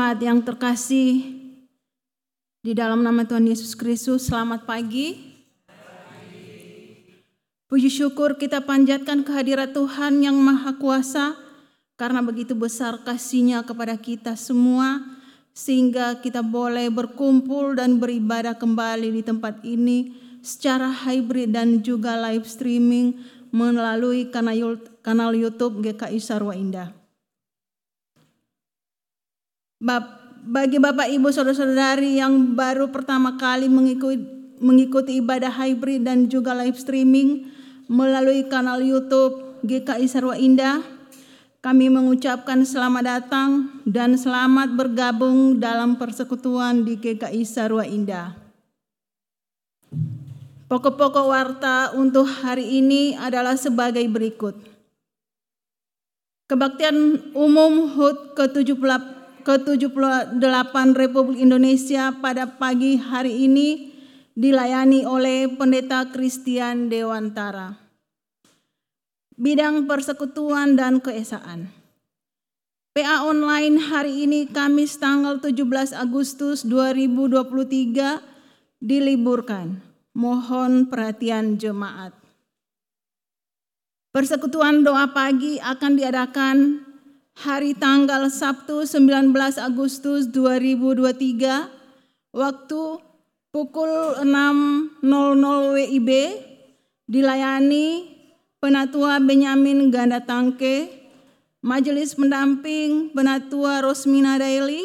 Jemaat yang terkasih di dalam nama Tuhan Yesus Kristus, selamat pagi. Puji syukur kita panjatkan kehadirat Tuhan yang Maha Kuasa karena begitu besar kasihnya kepada kita semua sehingga kita boleh berkumpul dan beribadah kembali di tempat ini secara hybrid dan juga live streaming melalui kanal YouTube GKI Sarwa Indah bagi Bapak Ibu Saudara-saudari yang baru pertama kali mengikuti, mengikuti ibadah hybrid dan juga live streaming melalui kanal YouTube GKI Sarwa Indah, kami mengucapkan selamat datang dan selamat bergabung dalam persekutuan di GKI Sarwa Indah. Pokok-pokok warta untuk hari ini adalah sebagai berikut. Kebaktian Umum HUT ke-78 ke-78 Republik Indonesia pada pagi hari ini dilayani oleh Pendeta Christian Dewantara. Bidang persekutuan dan keesaan. PA online hari ini Kamis tanggal 17 Agustus 2023 diliburkan. Mohon perhatian jemaat. Persekutuan doa pagi akan diadakan hari tanggal Sabtu 19 Agustus 2023 waktu pukul 6.00 WIB dilayani Penatua Benyamin Ganda Tangke, Majelis Pendamping Penatua Rosmina Daily,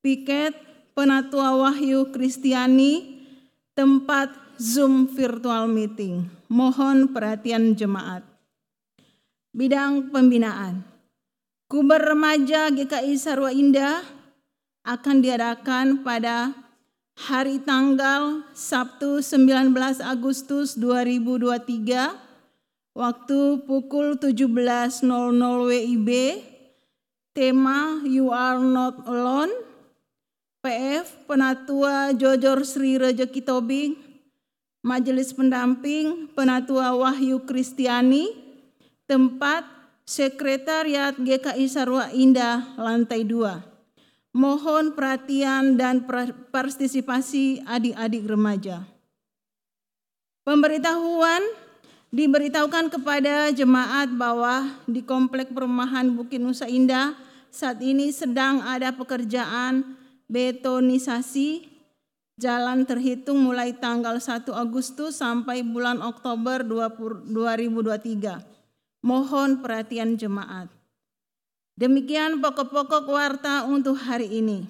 Piket Penatua Wahyu Kristiani, tempat Zoom virtual meeting. Mohon perhatian jemaat. Bidang pembinaan. Kuber Remaja GKI Sarwa Indah akan diadakan pada hari tanggal Sabtu 19 Agustus 2023 waktu pukul 17.00 WIB tema You Are Not Alone. PF Penatua Jojor Sri Rejeki Tobing Majelis Pendamping Penatua Wahyu Kristiani. Tempat Sekretariat GKI Sarwa Indah lantai 2. Mohon perhatian dan partisipasi adik-adik remaja. Pemberitahuan diberitahukan kepada jemaat bahwa di Komplek Perumahan Bukit Nusa Indah saat ini sedang ada pekerjaan betonisasi jalan terhitung mulai tanggal 1 Agustus sampai bulan Oktober 2023. Mohon perhatian jemaat. Demikian pokok-pokok warta untuk hari ini.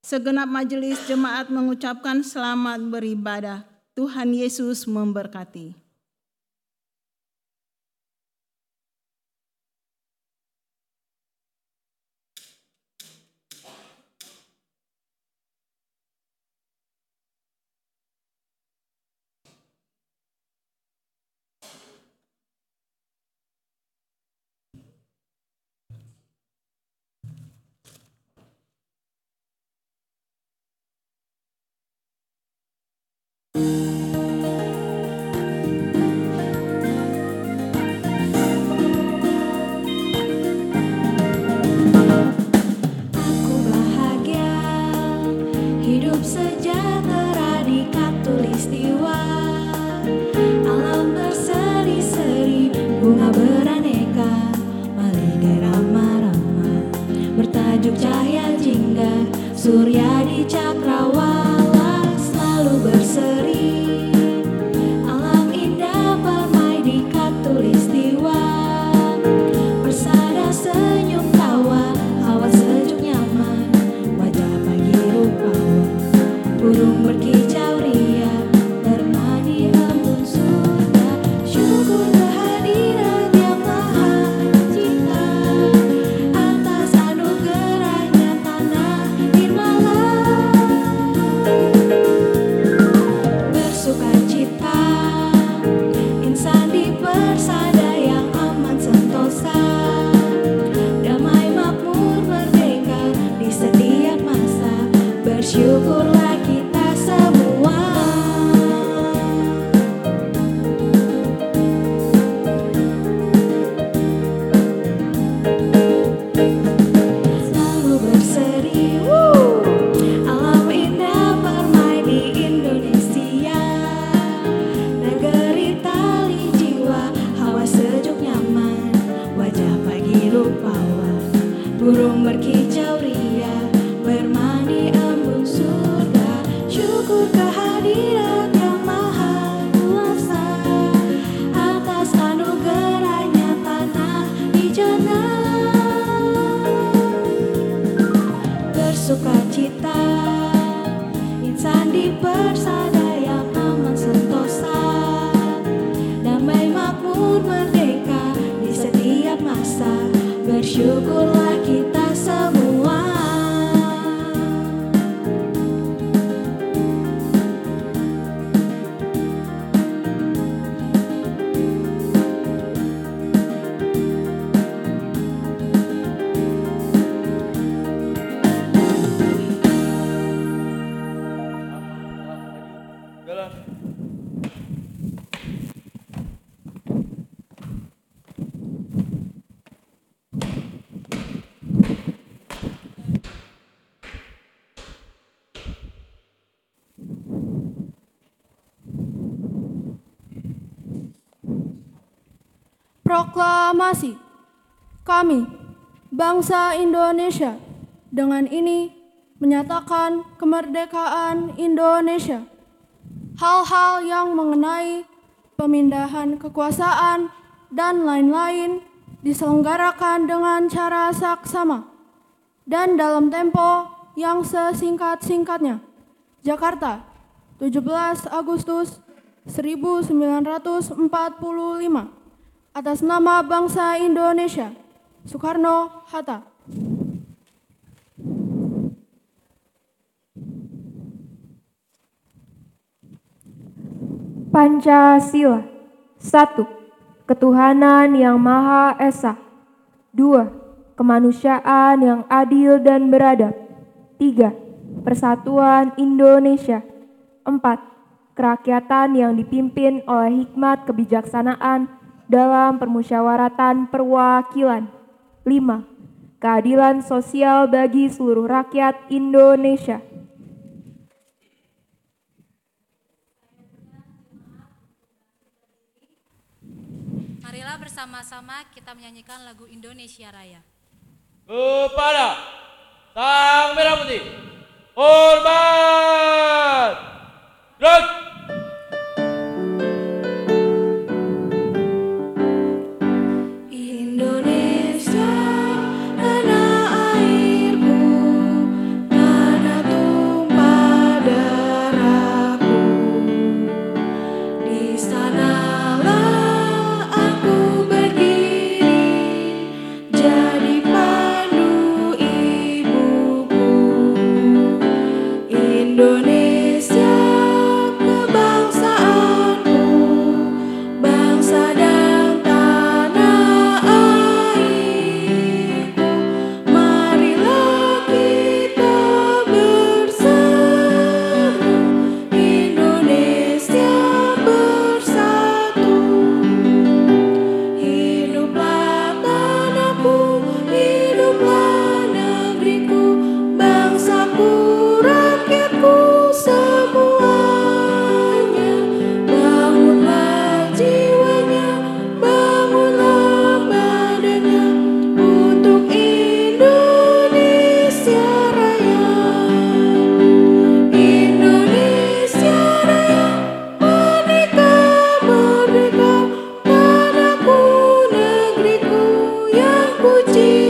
Segenap majelis jemaat mengucapkan selamat beribadah. Tuhan Yesus memberkati. Bangsa Indonesia, dengan ini menyatakan kemerdekaan Indonesia. Hal-hal yang mengenai pemindahan kekuasaan dan lain-lain diselenggarakan dengan cara saksama dan dalam tempo yang sesingkat-singkatnya. Jakarta, 17 Agustus 1945 atas nama bangsa Indonesia, Soekarno-Hatta. Pancasila 1. Ketuhanan yang Maha Esa 2. Kemanusiaan yang adil dan beradab 3. Persatuan Indonesia 4. Kerakyatan yang dipimpin oleh hikmat kebijaksanaan dalam permusyawaratan perwakilan 5. Keadilan sosial bagi seluruh rakyat Indonesia Marilah bersama-sama kita menyanyikan lagu Indonesia Raya. Kepada Sang Merah Putih. Hormat. Gerak. Negeriku yang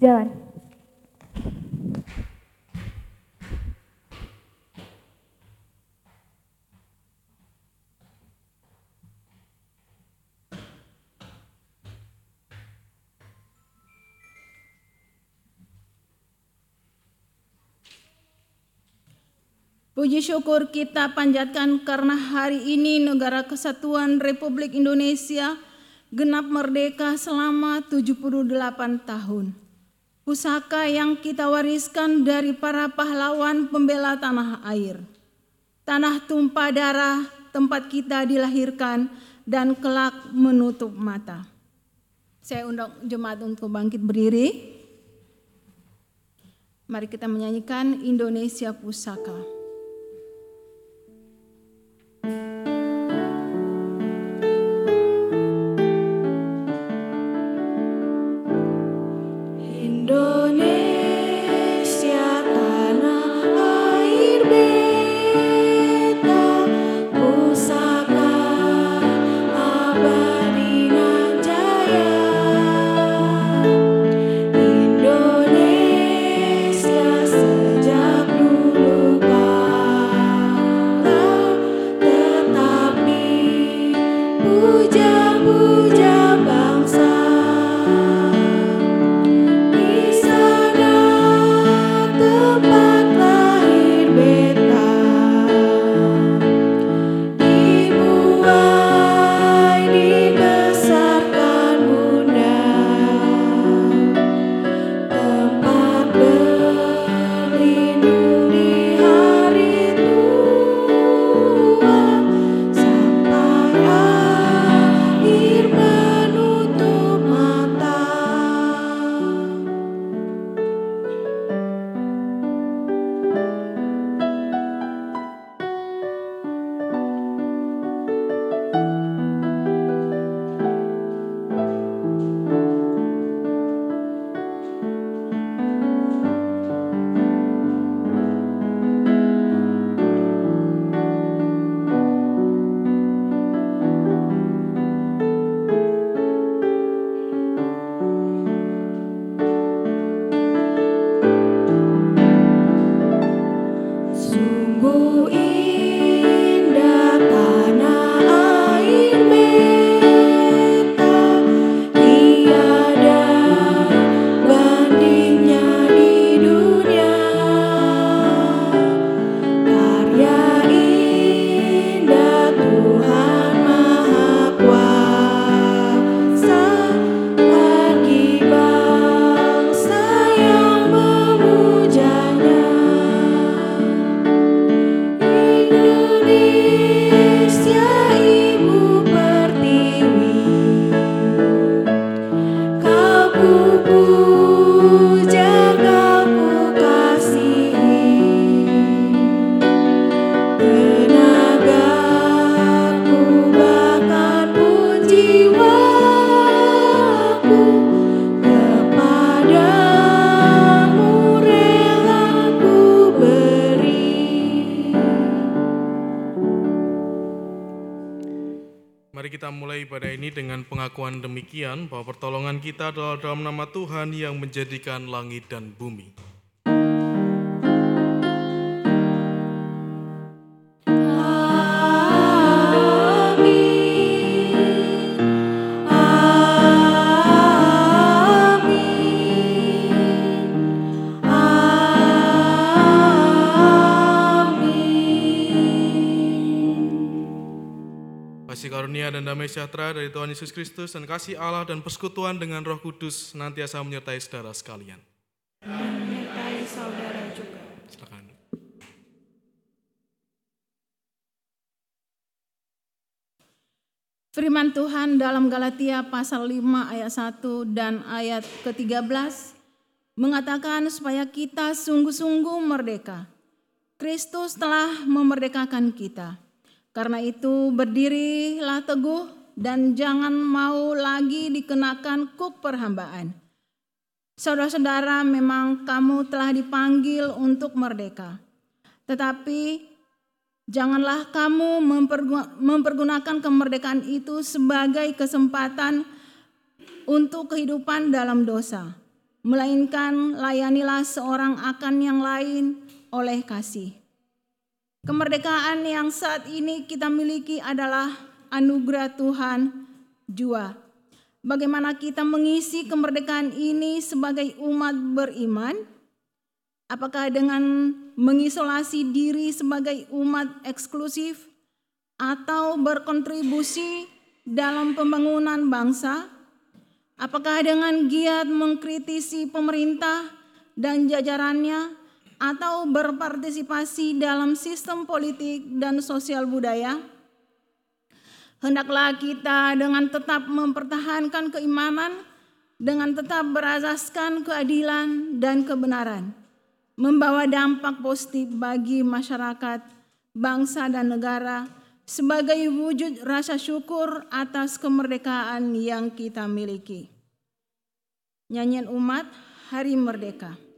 Jalan. Puji syukur kita panjatkan karena hari ini negara kesatuan Republik Indonesia genap merdeka selama 78 tahun. Pusaka yang kita wariskan dari para pahlawan pembela tanah air. Tanah tumpah darah tempat kita dilahirkan dan kelak menutup mata. Saya undang jemaat untuk bangkit berdiri. Mari kita menyanyikan Indonesia Pusaka. Kita adalah dalam nama Tuhan yang menjadikan langit dan bumi. Dan damai sejahtera dari Tuhan Yesus Kristus dan kasih Allah dan persekutuan dengan Roh Kudus senantiasa menyertai saudara sekalian. Menyertai saudara juga. Silakan. Firman Tuhan dalam Galatia pasal 5 ayat 1 dan ayat ke-13 mengatakan supaya kita sungguh-sungguh merdeka. Kristus telah memerdekakan kita. Karena itu berdirilah teguh dan jangan mau lagi dikenakan kuk perhambaan. Saudara-saudara, memang kamu telah dipanggil untuk merdeka. Tetapi janganlah kamu mempergu- mempergunakan kemerdekaan itu sebagai kesempatan untuk kehidupan dalam dosa, melainkan layanilah seorang akan yang lain oleh kasih. Kemerdekaan yang saat ini kita miliki adalah anugerah Tuhan jua. Bagaimana kita mengisi kemerdekaan ini sebagai umat beriman? Apakah dengan mengisolasi diri sebagai umat eksklusif atau berkontribusi dalam pembangunan bangsa? Apakah dengan giat mengkritisi pemerintah dan jajarannya atau berpartisipasi dalam sistem politik dan sosial budaya? Hendaklah kita dengan tetap mempertahankan keimanan, dengan tetap berasaskan keadilan dan kebenaran, membawa dampak positif bagi masyarakat, bangsa, dan negara sebagai wujud rasa syukur atas kemerdekaan yang kita miliki. Nyanyian umat Hari Merdeka.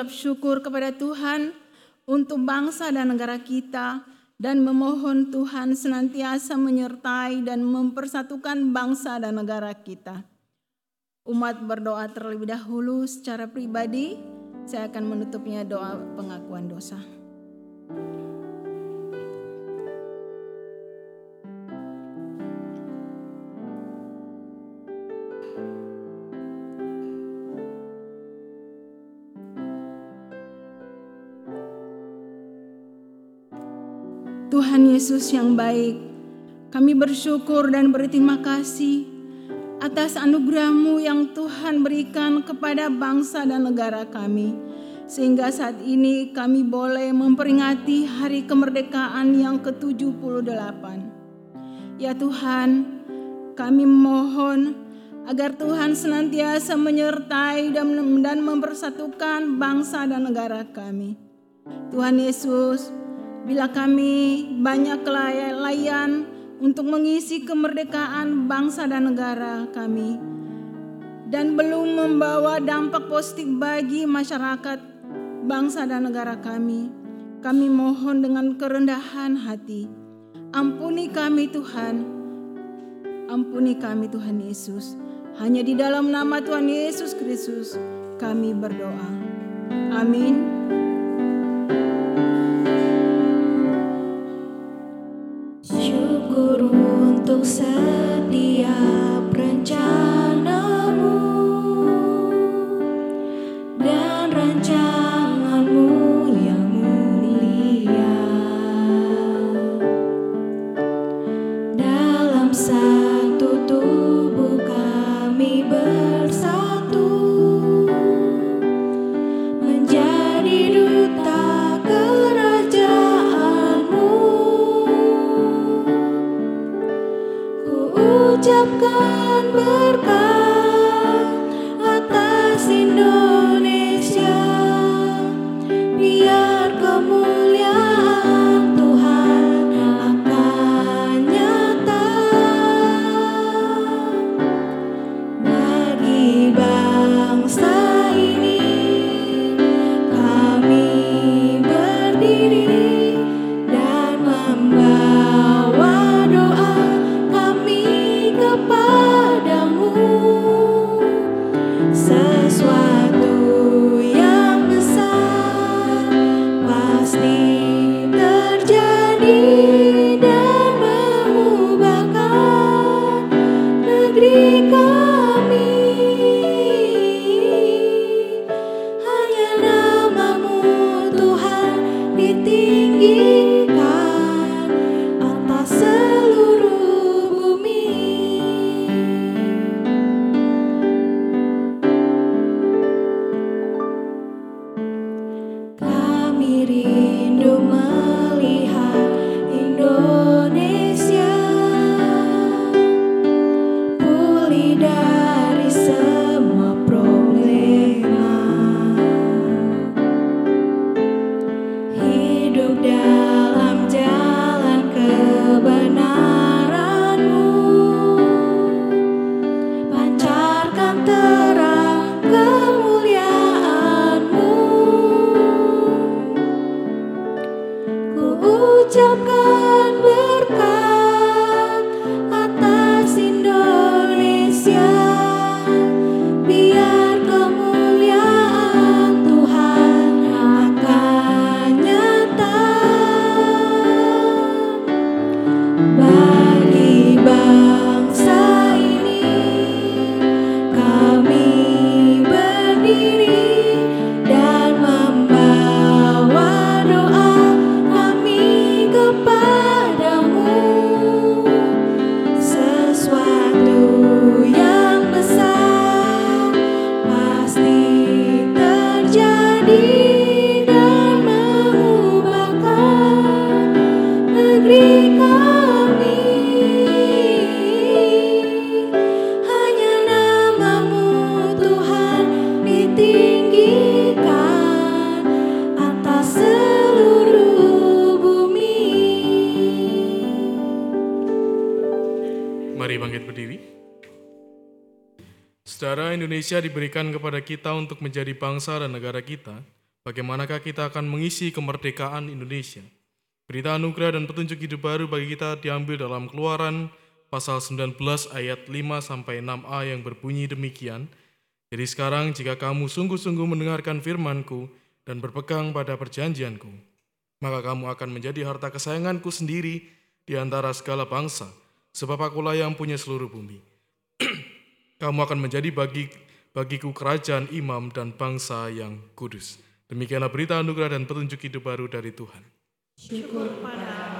Mengucap syukur kepada Tuhan untuk bangsa dan negara kita dan memohon Tuhan senantiasa menyertai dan mempersatukan bangsa dan negara kita. Umat berdoa terlebih dahulu secara pribadi, saya akan menutupnya doa pengakuan dosa. Tuhan Yesus yang baik, kami bersyukur dan berterima kasih atas anugerah-Mu yang Tuhan berikan kepada bangsa dan negara kami. Sehingga saat ini kami boleh memperingati hari kemerdekaan yang ke-78. Ya Tuhan, kami mohon agar Tuhan senantiasa menyertai dan mempersatukan bangsa dan negara kami. Tuhan Yesus, bila kami banyak kelalaian untuk mengisi kemerdekaan bangsa dan negara kami dan belum membawa dampak positif bagi masyarakat bangsa dan negara kami, kami mohon dengan kerendahan hati, ampuni kami Tuhan, ampuni kami Tuhan Yesus. Hanya di dalam nama Tuhan Yesus Kristus kami berdoa. Amin. Syukur untuk setiap rencanamu Indonesia diberikan kepada kita untuk menjadi bangsa dan negara kita. Bagaimanakah kita akan mengisi kemerdekaan Indonesia? Berita anugerah dan petunjuk hidup baru bagi kita diambil dalam keluaran pasal 19 ayat 5 sampai 6a yang berbunyi demikian. Jadi sekarang jika kamu sungguh-sungguh mendengarkan firmanku dan berpegang pada perjanjianku, maka kamu akan menjadi harta kesayanganku sendiri di antara segala bangsa, sebab akulah yang punya seluruh bumi. kamu akan menjadi bagi bagiku kerajaan imam dan bangsa yang kudus. Demikianlah berita anugerah dan petunjuk hidup baru dari Tuhan. Salam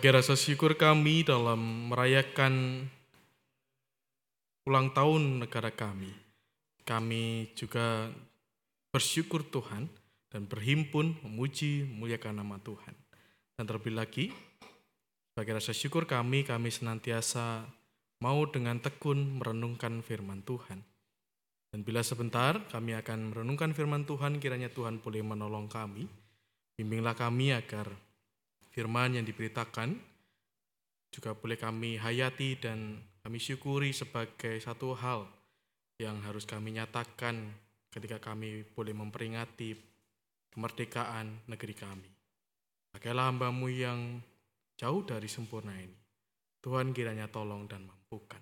Sebagai rasa syukur kami dalam merayakan ulang tahun negara kami, kami juga bersyukur Tuhan dan berhimpun memuji memuliakan nama Tuhan. Dan terlebih lagi, sebagai rasa syukur kami, kami senantiasa mau dengan tekun merenungkan firman Tuhan. Dan bila sebentar kami akan merenungkan firman Tuhan, kiranya Tuhan boleh menolong kami. Bimbinglah kami agar firman yang diberitakan juga boleh kami hayati dan kami syukuri sebagai satu hal yang harus kami nyatakan ketika kami boleh memperingati kemerdekaan negeri kami. Pakailah hambamu yang jauh dari sempurna ini. Tuhan kiranya tolong dan mampukan.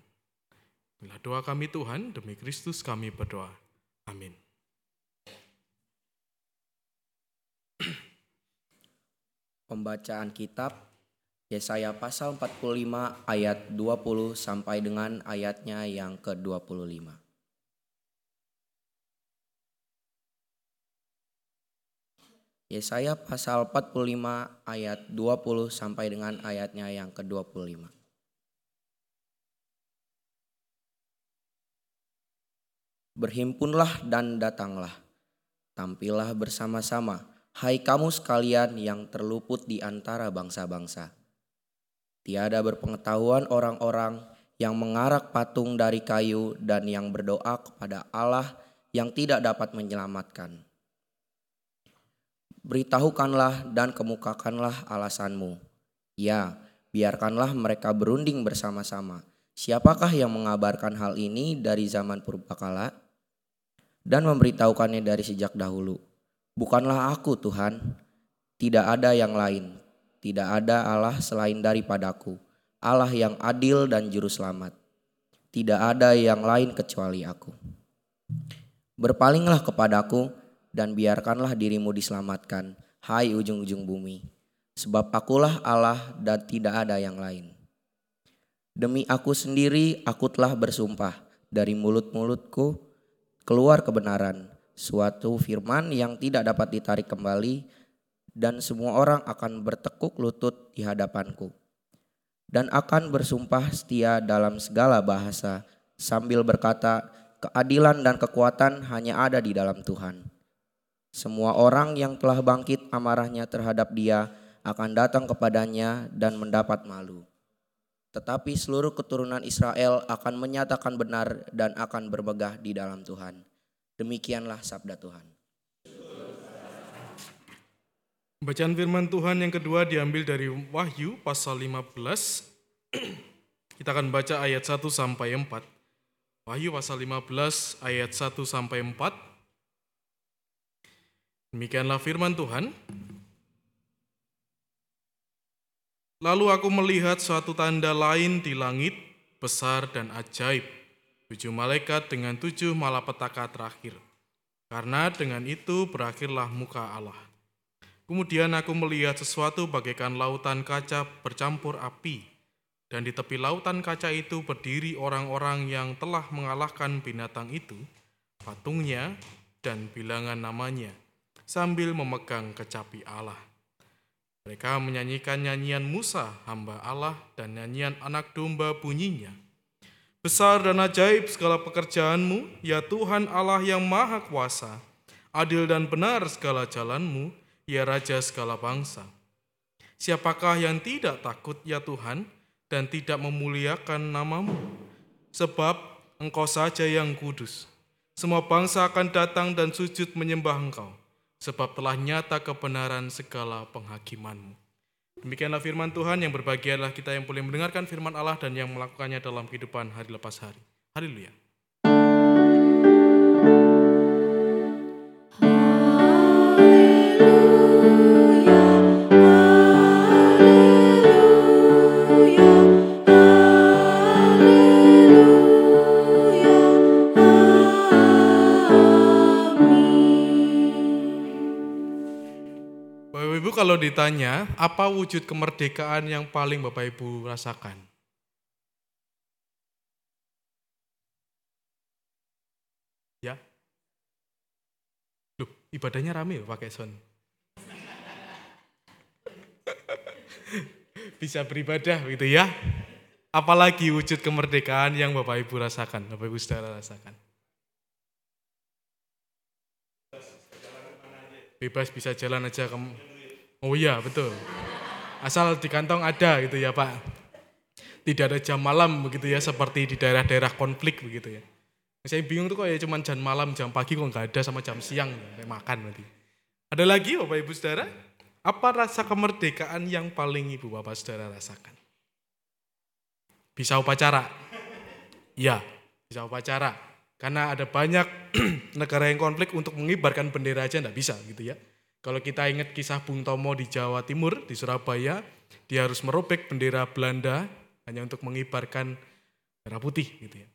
Inilah doa kami Tuhan, demi Kristus kami berdoa. Amin. Pembacaan kitab Yesaya pasal 45 ayat 20 sampai dengan ayatnya yang ke-25. Yesaya pasal 45 ayat 20 sampai dengan ayatnya yang ke-25. Berhimpunlah dan datanglah, tampillah bersama-sama, hai kamu sekalian yang terluput di antara bangsa-bangsa. Tiada berpengetahuan orang-orang yang mengarak patung dari kayu dan yang berdoa kepada Allah yang tidak dapat menyelamatkan. Beritahukanlah dan kemukakanlah alasanmu. Ya, biarkanlah mereka berunding bersama-sama. Siapakah yang mengabarkan hal ini dari zaman purbakala? dan memberitahukannya dari sejak dahulu. Bukanlah aku Tuhan, tidak ada yang lain, tidak ada Allah selain daripadaku, Allah yang adil dan juru selamat. Tidak ada yang lain kecuali aku. Berpalinglah kepadaku dan biarkanlah dirimu diselamatkan, hai ujung-ujung bumi. Sebab akulah Allah dan tidak ada yang lain. Demi aku sendiri aku telah bersumpah dari mulut-mulutku keluar kebenaran, suatu firman yang tidak dapat ditarik kembali, dan semua orang akan bertekuk lutut di hadapanku, dan akan bersumpah setia dalam segala bahasa, sambil berkata, "Keadilan dan kekuatan hanya ada di dalam Tuhan." Semua orang yang telah bangkit amarahnya terhadap Dia akan datang kepadanya dan mendapat malu. Tetapi seluruh keturunan Israel akan menyatakan benar dan akan bermegah di dalam Tuhan. Demikianlah sabda Tuhan. Bacaan firman Tuhan yang kedua diambil dari Wahyu pasal 15. Kita akan baca ayat 1 sampai 4. Wahyu pasal 15 ayat 1 sampai 4. Demikianlah firman Tuhan. Lalu aku melihat suatu tanda lain di langit, besar dan ajaib. Tujuh malaikat dengan tujuh malapetaka terakhir. Karena dengan itu berakhirlah muka Allah. Kemudian aku melihat sesuatu bagaikan lautan kaca bercampur api. Dan di tepi lautan kaca itu berdiri orang-orang yang telah mengalahkan binatang itu, patungnya, dan bilangan namanya, sambil memegang kecapi Allah. Mereka menyanyikan nyanyian Musa, hamba Allah, dan nyanyian anak domba bunyinya. Besar dan ajaib segala pekerjaanmu, ya Tuhan Allah yang maha kuasa. Adil dan benar segala jalanmu, ya Raja segala bangsa. Siapakah yang tidak takut, ya Tuhan, dan tidak memuliakan namamu? Sebab engkau saja yang kudus. Semua bangsa akan datang dan sujud menyembah engkau sebab telah nyata kebenaran segala penghakimanmu. Demikianlah firman Tuhan yang berbahagialah kita yang boleh mendengarkan firman Allah dan yang melakukannya dalam kehidupan hari lepas hari. Haleluya. Kalau ditanya, apa wujud kemerdekaan yang paling Bapak Ibu rasakan? Ya. Loh, ibadahnya rame ya pakai sound. Bisa beribadah gitu ya. Apalagi wujud kemerdekaan yang Bapak Ibu rasakan, Bapak Ibu saudara rasakan. Bebas bisa jalan aja ke Oh iya, betul. Asal di kantong ada gitu ya, Pak. Tidak ada jam malam begitu ya seperti di daerah-daerah konflik begitu ya. Saya bingung tuh kok ya cuman jam malam, jam pagi kok nggak ada sama jam siang kayak makan berarti. Ada lagi Bapak Ibu Saudara? Apa rasa kemerdekaan yang paling Ibu Bapak Saudara rasakan? Bisa upacara? Ya, bisa upacara. Karena ada banyak negara yang konflik untuk mengibarkan bendera aja enggak bisa gitu ya. Kalau kita ingat kisah Bung Tomo di Jawa Timur, di Surabaya, dia harus merobek bendera Belanda hanya untuk mengibarkan merah putih gitu ya.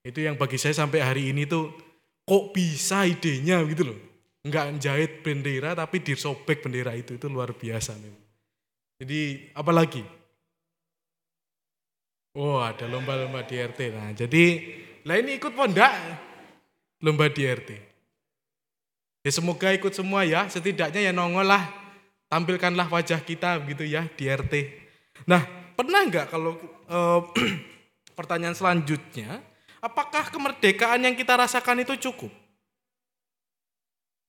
Itu yang bagi saya sampai hari ini tuh kok bisa idenya gitu loh. Enggak jahit bendera tapi disobek bendera itu, itu luar biasa memang. Jadi apalagi? Oh ada lomba-lomba di RT. Nah jadi lah ini ikut pondak lomba di RT. Ya semoga ikut semua ya, setidaknya ya nongol lah, tampilkanlah wajah kita gitu ya di RT. Nah pernah nggak kalau eh, pertanyaan selanjutnya, apakah kemerdekaan yang kita rasakan itu cukup?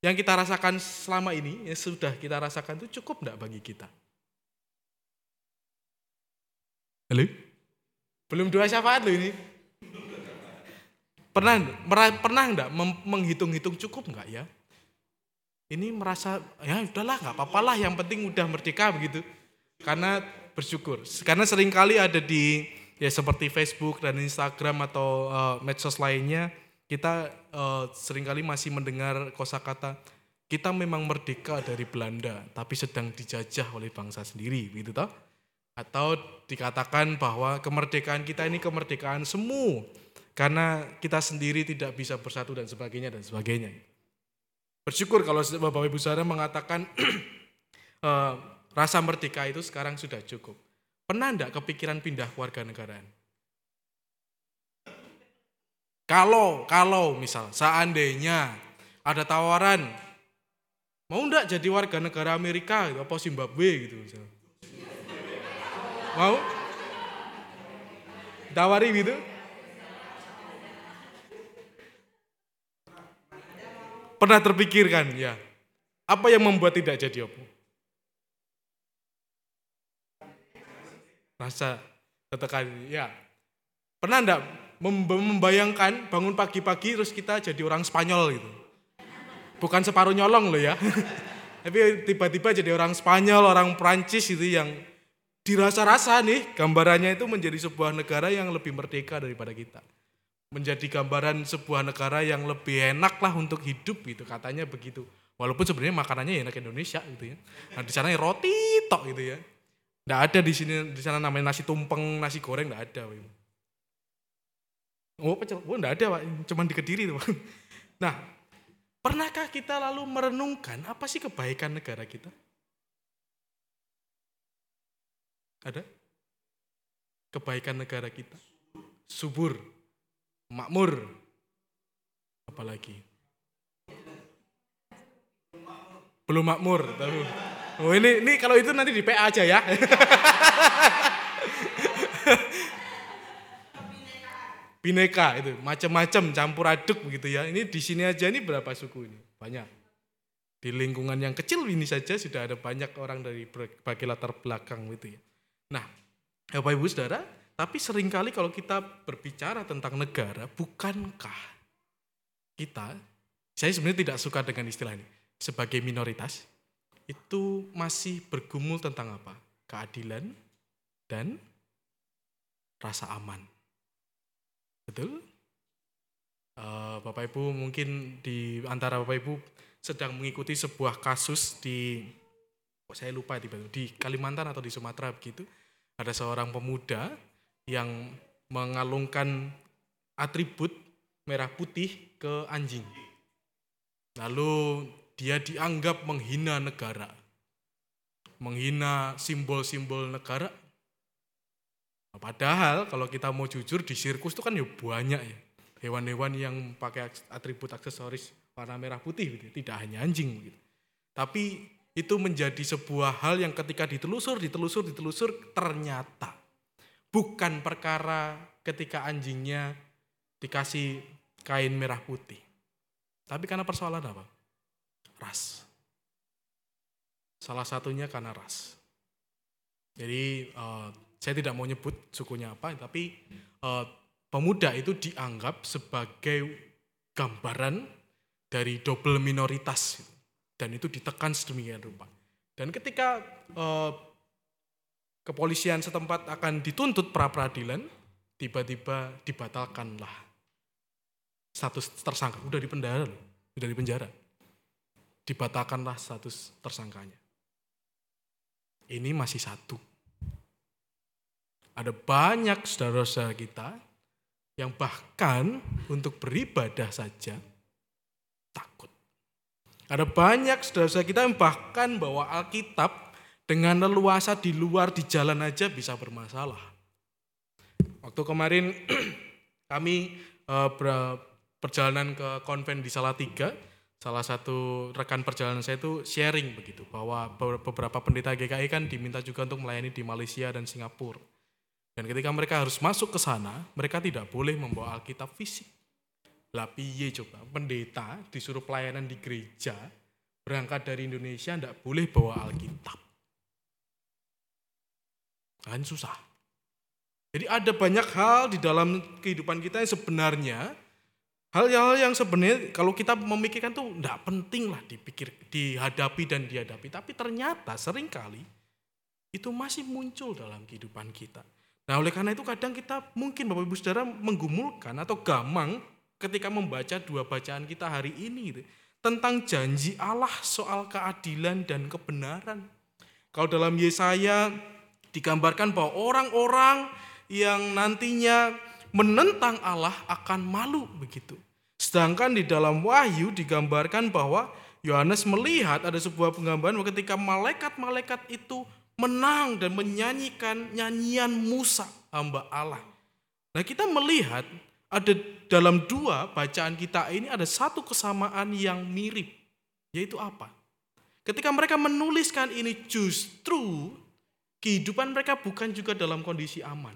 Yang kita rasakan selama ini, yang sudah kita rasakan itu cukup enggak bagi kita? Halo? Belum dua syafaat loh ini. Pernah pernah enggak menghitung-hitung cukup enggak ya? Ini merasa ya udahlah nggak apa-apa lah yang penting udah merdeka begitu. Karena bersyukur. Karena sering kali ada di ya seperti Facebook dan Instagram atau eh, medsos lainnya kita eh, sering kali masih mendengar kosakata kita memang merdeka dari Belanda tapi sedang dijajah oleh bangsa sendiri begitu toh? Atau dikatakan bahwa kemerdekaan kita ini kemerdekaan semu karena kita sendiri tidak bisa bersatu dan sebagainya dan sebagainya. Bersyukur kalau Bapak Ibu Saudara mengatakan eh, rasa merdeka itu sekarang sudah cukup. Pernah enggak kepikiran pindah keluarga negaraan? Kalau, kalau misal seandainya ada tawaran, mau enggak jadi warga negara Amerika gitu, apa Zimbabwe gitu misal. Mau? Tawari gitu? Pernah terpikirkan ya? Apa yang membuat tidak jadi apa? Rasa tetekan ya. Pernah enggak mem- membayangkan bangun pagi-pagi terus kita jadi orang Spanyol gitu? Bukan separuh nyolong loh ya. Tapi tiba-tiba jadi orang Spanyol, orang Prancis itu yang dirasa-rasa nih gambarannya itu menjadi sebuah negara yang lebih merdeka daripada kita. Menjadi gambaran sebuah negara yang lebih enak lah untuk hidup gitu katanya begitu. Walaupun sebenarnya makanannya ya enak Indonesia gitu ya. Nah di sana roti tok gitu ya. Nggak ada di sini di sana namanya nasi tumpeng, nasi goreng nggak ada. Wim. Oh pecel, oh nggak ada pak, cuman di kediri tuh. Pak. Nah, pernahkah kita lalu merenungkan apa sih kebaikan negara kita? Ada? Kebaikan negara kita. Subur, makmur, apalagi? Belum makmur, tahu. Oh ini ini kalau itu nanti di PA aja ya. Bineka itu, macam-macam campur aduk begitu ya. Ini di sini aja ini berapa suku ini? Banyak. Di lingkungan yang kecil ini saja sudah ada banyak orang dari berbagai latar belakang gitu ya. Nah, Bapak Ibu Saudara, tapi sering kali kalau kita berbicara tentang negara, bukankah kita, saya sebenarnya tidak suka dengan istilah ini, sebagai minoritas, itu masih bergumul tentang apa? Keadilan dan rasa aman. Betul? Eh, Bapak Ibu mungkin di antara Bapak Ibu sedang mengikuti sebuah kasus di, kok saya lupa tiba di Kalimantan atau di Sumatera begitu. Ada seorang pemuda yang mengalungkan atribut merah putih ke anjing. Lalu dia dianggap menghina negara. Menghina simbol-simbol negara. Padahal kalau kita mau jujur di sirkus itu kan ya banyak ya. Hewan-hewan yang pakai atribut aksesoris warna merah putih gitu. Tidak hanya anjing begitu. Tapi itu menjadi sebuah hal yang ketika ditelusur, ditelusur, ditelusur ternyata bukan perkara ketika anjingnya dikasih kain merah putih. Tapi karena persoalan apa? Ras. Salah satunya karena ras. Jadi eh, saya tidak mau nyebut sukunya apa, tapi eh, pemuda itu dianggap sebagai gambaran dari double minoritas dan itu ditekan sedemikian rupa. Dan ketika eh, kepolisian setempat akan dituntut pra peradilan, tiba-tiba dibatalkanlah status tersangka. Udah di penjara udah di penjara. Dibatalkanlah status tersangkanya. Ini masih satu. Ada banyak saudara-saudara kita yang bahkan untuk beribadah saja takut. Ada banyak saudara-saudara kita yang bahkan bawa Alkitab dengan leluasa di luar di jalan aja bisa bermasalah. Waktu kemarin kami eh, perjalanan ke konven di Salatiga, salah satu rekan perjalanan saya itu sharing begitu bahwa be- beberapa pendeta GKI kan diminta juga untuk melayani di Malaysia dan Singapura. Dan ketika mereka harus masuk ke sana, mereka tidak boleh membawa Alkitab fisik. Lah piye coba, pendeta disuruh pelayanan di gereja, berangkat dari Indonesia tidak boleh bawa Alkitab. Kan susah. Jadi ada banyak hal di dalam kehidupan kita yang sebenarnya hal-hal yang sebenarnya kalau kita memikirkan tuh tidak penting lah dipikir, dihadapi dan dihadapi. Tapi ternyata sering kali itu masih muncul dalam kehidupan kita. Nah oleh karena itu kadang kita mungkin Bapak Ibu Saudara menggumulkan atau gamang ketika membaca dua bacaan kita hari ini gitu, tentang janji Allah soal keadilan dan kebenaran. Kalau dalam Yesaya digambarkan bahwa orang-orang yang nantinya menentang Allah akan malu begitu. Sedangkan di dalam Wahyu digambarkan bahwa Yohanes melihat ada sebuah penggambaran ketika malaikat-malaikat itu menang dan menyanyikan nyanyian Musa hamba Allah. Nah kita melihat ada dalam dua bacaan kita ini ada satu kesamaan yang mirip. Yaitu apa? Ketika mereka menuliskan ini justru kehidupan mereka bukan juga dalam kondisi aman.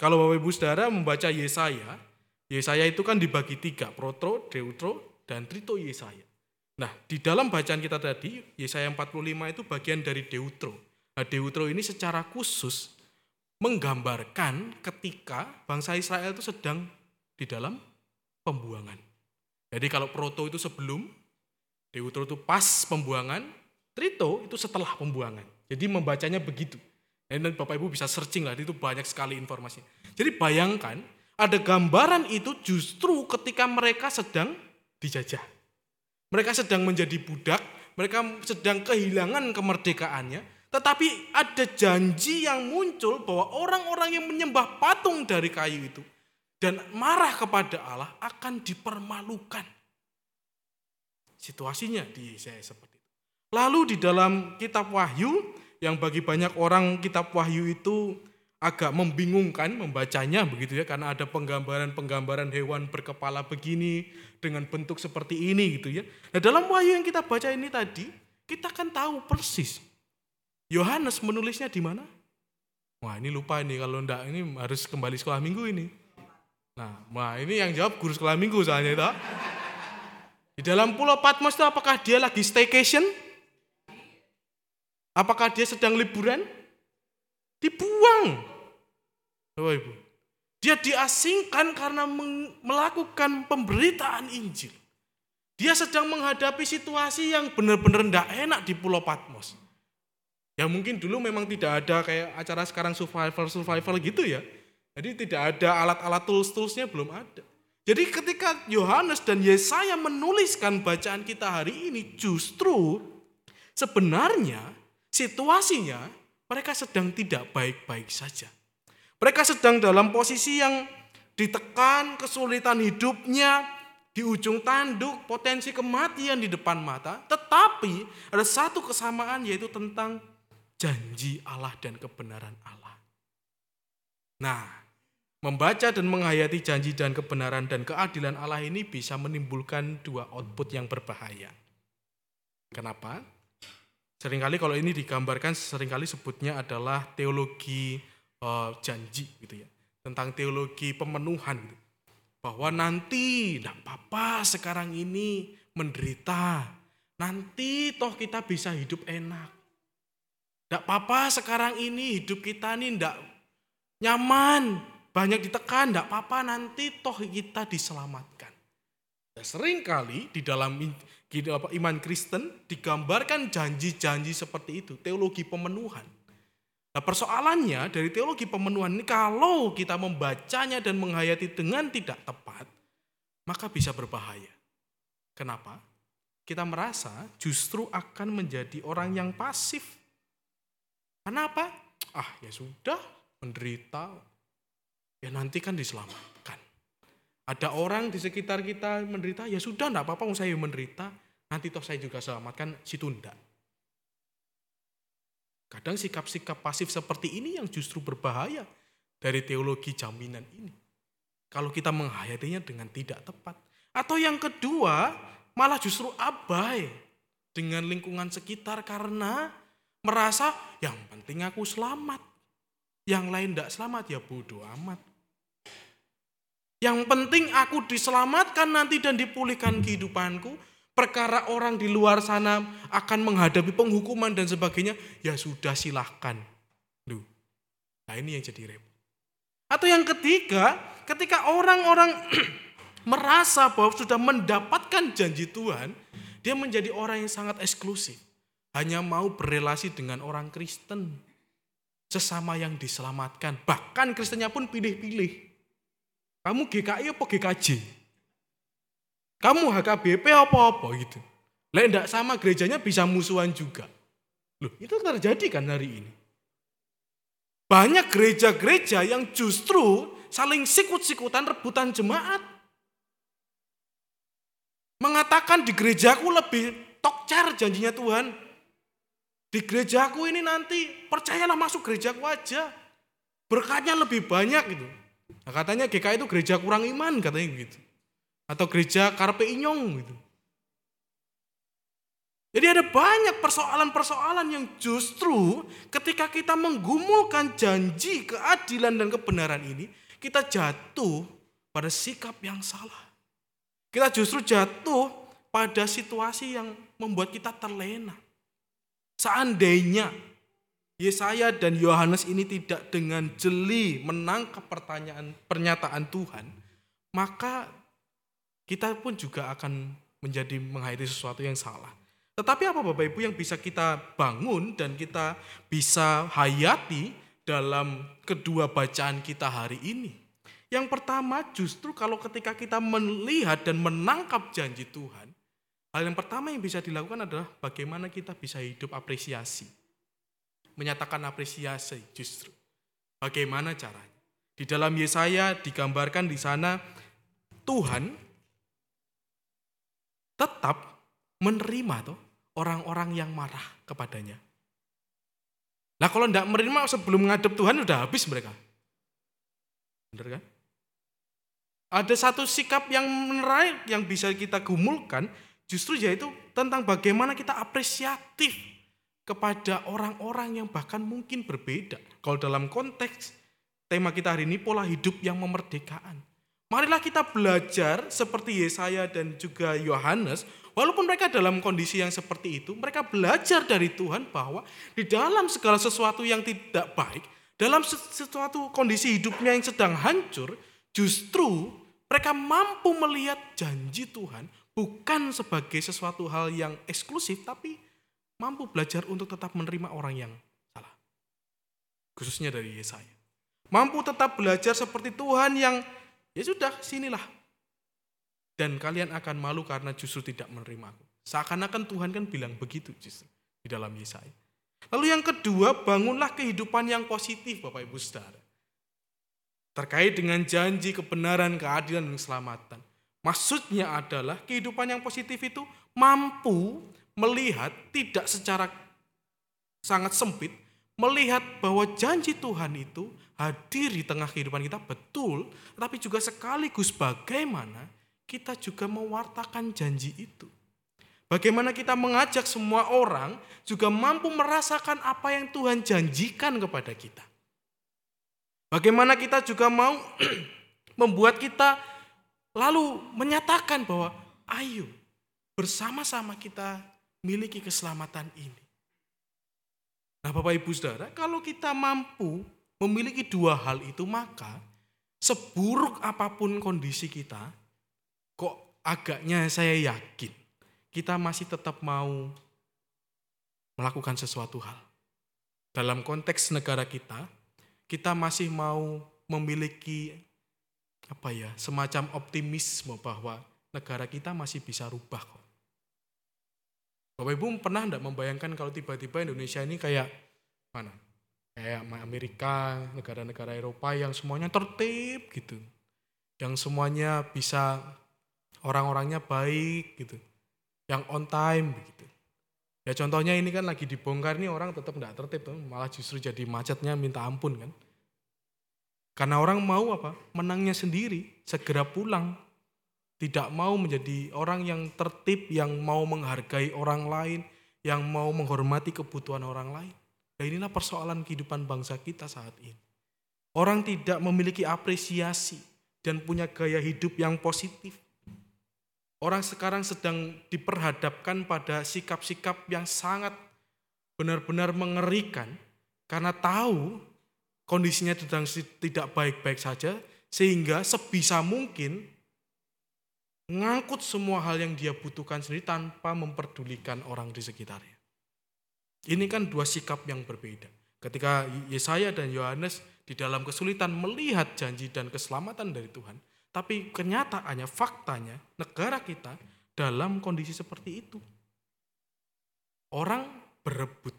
Kalau Bapak Ibu Saudara membaca Yesaya, Yesaya itu kan dibagi tiga, Protro, Deutro, dan Trito Yesaya. Nah, di dalam bacaan kita tadi, Yesaya 45 itu bagian dari Deutro. Nah, Deutro ini secara khusus menggambarkan ketika bangsa Israel itu sedang di dalam pembuangan. Jadi kalau Proto itu sebelum, Deutro itu pas pembuangan, Trito itu setelah pembuangan. Jadi membacanya begitu. Dan Bapak Ibu bisa searching lah, itu banyak sekali informasi. Jadi bayangkan, ada gambaran itu justru ketika mereka sedang dijajah. Mereka sedang menjadi budak, mereka sedang kehilangan kemerdekaannya, tetapi ada janji yang muncul bahwa orang-orang yang menyembah patung dari kayu itu dan marah kepada Allah akan dipermalukan. Situasinya di saya seperti. Lalu di dalam kitab Wahyu yang bagi banyak orang kitab Wahyu itu agak membingungkan membacanya begitu ya karena ada penggambaran-penggambaran hewan berkepala begini dengan bentuk seperti ini gitu ya. Nah, dalam Wahyu yang kita baca ini tadi, kita kan tahu persis Yohanes menulisnya di mana? Wah, ini lupa ini kalau enggak ini harus kembali sekolah minggu ini. Nah, wah ini yang jawab guru sekolah minggu soalnya itu. Di dalam Pulau Patmos itu apakah dia lagi staycation? Apakah dia sedang liburan? Dibuang. Bapak Ibu. Dia diasingkan karena melakukan pemberitaan Injil. Dia sedang menghadapi situasi yang benar-benar tidak enak di Pulau Patmos. Ya mungkin dulu memang tidak ada kayak acara sekarang survival-survival gitu ya. Jadi tidak ada alat-alat tools-toolsnya belum ada. Jadi ketika Yohanes dan Yesaya menuliskan bacaan kita hari ini justru sebenarnya situasinya mereka sedang tidak baik-baik saja. Mereka sedang dalam posisi yang ditekan, kesulitan hidupnya, di ujung tanduk, potensi kematian di depan mata. Tetapi ada satu kesamaan yaitu tentang janji Allah dan kebenaran Allah. Nah, Membaca dan menghayati janji dan kebenaran dan keadilan Allah ini bisa menimbulkan dua output yang berbahaya. Kenapa? Seringkali kalau ini digambarkan sering kali sebutnya adalah teologi eh, janji gitu ya. Tentang teologi pemenuhan. gitu. Bahwa nanti tidak apa-apa sekarang ini menderita. Nanti toh kita bisa hidup enak. Tidak apa-apa sekarang ini hidup kita ini tidak nyaman. Banyak ditekan, tidak apa-apa nanti toh kita diselamatkan. Nah, sering kali di dalam di apa, iman Kristen digambarkan janji-janji seperti itu, teologi pemenuhan. Nah persoalannya dari teologi pemenuhan ini kalau kita membacanya dan menghayati dengan tidak tepat, maka bisa berbahaya. Kenapa? Kita merasa justru akan menjadi orang yang pasif. Kenapa? Ah ya sudah, menderita. Ya nanti kan diselamatkan. Ada orang di sekitar kita menderita, ya sudah enggak apa-apa saya menderita, nanti toh saya juga selamatkan si tunda. Kadang sikap-sikap pasif seperti ini yang justru berbahaya dari teologi jaminan ini. Kalau kita menghayatinya dengan tidak tepat. Atau yang kedua, malah justru abai dengan lingkungan sekitar karena merasa yang penting aku selamat. Yang lain tidak selamat ya bodoh amat. Yang penting aku diselamatkan nanti dan dipulihkan kehidupanku. Perkara orang di luar sana akan menghadapi penghukuman dan sebagainya, ya sudah silahkan. Duh. Nah ini yang jadi repot. Atau yang ketiga, ketika orang-orang merasa bahwa sudah mendapatkan janji Tuhan, dia menjadi orang yang sangat eksklusif. Hanya mau berrelasi dengan orang Kristen. Sesama yang diselamatkan. Bahkan Kristennya pun pilih-pilih. Kamu GKI apa GKJ? Kamu HKBP apa-apa gitu. Lah enggak sama gerejanya bisa musuhan juga. Loh, itu terjadi kan hari ini. Banyak gereja-gereja yang justru saling sikut-sikutan rebutan jemaat. Mengatakan di gerejaku lebih tokcer janjinya Tuhan. Di gerejaku ini nanti percayalah masuk gerejaku aja. Berkatnya lebih banyak gitu. Nah, katanya GKI itu gereja kurang iman katanya gitu. Atau gereja karpe inyong gitu. Jadi ada banyak persoalan-persoalan yang justru ketika kita menggumulkan janji keadilan dan kebenaran ini, kita jatuh pada sikap yang salah. Kita justru jatuh pada situasi yang membuat kita terlena. Seandainya Yesaya dan Yohanes ini tidak dengan jeli menangkap pertanyaan pernyataan Tuhan, maka kita pun juga akan menjadi menghayati sesuatu yang salah. Tetapi apa Bapak Ibu yang bisa kita bangun dan kita bisa hayati dalam kedua bacaan kita hari ini? Yang pertama justru kalau ketika kita melihat dan menangkap janji Tuhan, hal yang pertama yang bisa dilakukan adalah bagaimana kita bisa hidup apresiasi. Menyatakan apresiasi justru. Bagaimana caranya? Di dalam Yesaya digambarkan di sana Tuhan tetap menerima tuh orang-orang yang marah kepadanya. Nah kalau tidak menerima sebelum menghadap Tuhan udah habis mereka. Benar kan? Ada satu sikap yang menerai yang bisa kita gumulkan justru yaitu tentang bagaimana kita apresiatif kepada orang-orang yang bahkan mungkin berbeda. Kalau dalam konteks tema kita hari ini pola hidup yang memerdekakan. Marilah kita belajar seperti Yesaya dan juga Yohanes, walaupun mereka dalam kondisi yang seperti itu, mereka belajar dari Tuhan bahwa di dalam segala sesuatu yang tidak baik, dalam sesuatu kondisi hidupnya yang sedang hancur, justru mereka mampu melihat janji Tuhan bukan sebagai sesuatu hal yang eksklusif, tapi mampu belajar untuk tetap menerima orang yang salah. Khususnya dari Yesaya. Mampu tetap belajar seperti Tuhan yang Ya sudah, sinilah. Dan kalian akan malu karena justru tidak menerima aku. Seakan-akan Tuhan kan bilang begitu justru di dalam Yesaya. Lalu yang kedua, bangunlah kehidupan yang positif Bapak Ibu Saudara. Terkait dengan janji kebenaran, keadilan, dan keselamatan. Maksudnya adalah kehidupan yang positif itu mampu melihat tidak secara sangat sempit, melihat bahwa janji Tuhan itu hadir di tengah kehidupan kita betul, tapi juga sekaligus bagaimana kita juga mewartakan janji itu. Bagaimana kita mengajak semua orang juga mampu merasakan apa yang Tuhan janjikan kepada kita. Bagaimana kita juga mau membuat kita lalu menyatakan bahwa ayo bersama-sama kita miliki keselamatan ini. Nah Bapak Ibu Saudara, kalau kita mampu memiliki dua hal itu maka seburuk apa pun kondisi kita, kok agaknya saya yakin kita masih tetap mau melakukan sesuatu hal. Dalam konteks negara kita, kita masih mau memiliki apa ya, semacam optimisme bahwa negara kita masih bisa rubah. Bapak Ibu pernah enggak membayangkan kalau tiba-tiba Indonesia ini kayak mana? Kayak Amerika, negara-negara Eropa yang semuanya tertib gitu. Yang semuanya bisa orang-orangnya baik gitu. Yang on time begitu. Ya contohnya ini kan lagi dibongkar nih orang tetap enggak tertib, malah justru jadi macetnya minta ampun kan. Karena orang mau apa? Menangnya sendiri, segera pulang. Tidak mau menjadi orang yang tertib, yang mau menghargai orang lain, yang mau menghormati kebutuhan orang lain. Nah inilah persoalan kehidupan bangsa kita saat ini. Orang tidak memiliki apresiasi dan punya gaya hidup yang positif. Orang sekarang sedang diperhadapkan pada sikap-sikap yang sangat benar-benar mengerikan karena tahu kondisinya sedang tidak baik-baik saja sehingga sebisa mungkin ngangkut semua hal yang dia butuhkan sendiri tanpa memperdulikan orang di sekitarnya. Ini kan dua sikap yang berbeda. Ketika Yesaya dan Yohanes di dalam kesulitan melihat janji dan keselamatan dari Tuhan, tapi kenyataannya, faktanya, negara kita dalam kondisi seperti itu. Orang berebut.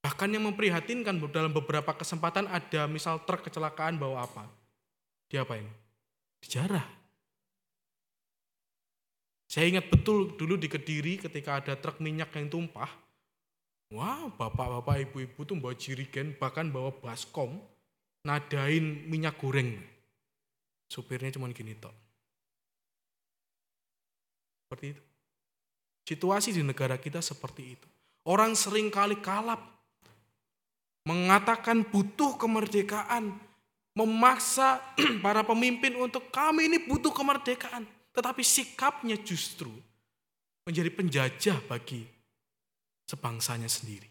Bahkan yang memprihatinkan dalam beberapa kesempatan ada misal truk kecelakaan bawa apa? Diapain? Dijarah. Saya ingat betul dulu di Kediri ketika ada truk minyak yang tumpah. Wah, bapak-bapak, ibu-ibu tuh bawa jirigen, bahkan bawa baskom, nadain minyak goreng. Supirnya cuma gini tok. Seperti itu. Situasi di negara kita seperti itu. Orang sering kali kalap. Mengatakan butuh kemerdekaan. Memaksa para pemimpin untuk kami ini butuh kemerdekaan. Tetapi sikapnya justru menjadi penjajah bagi sebangsanya sendiri.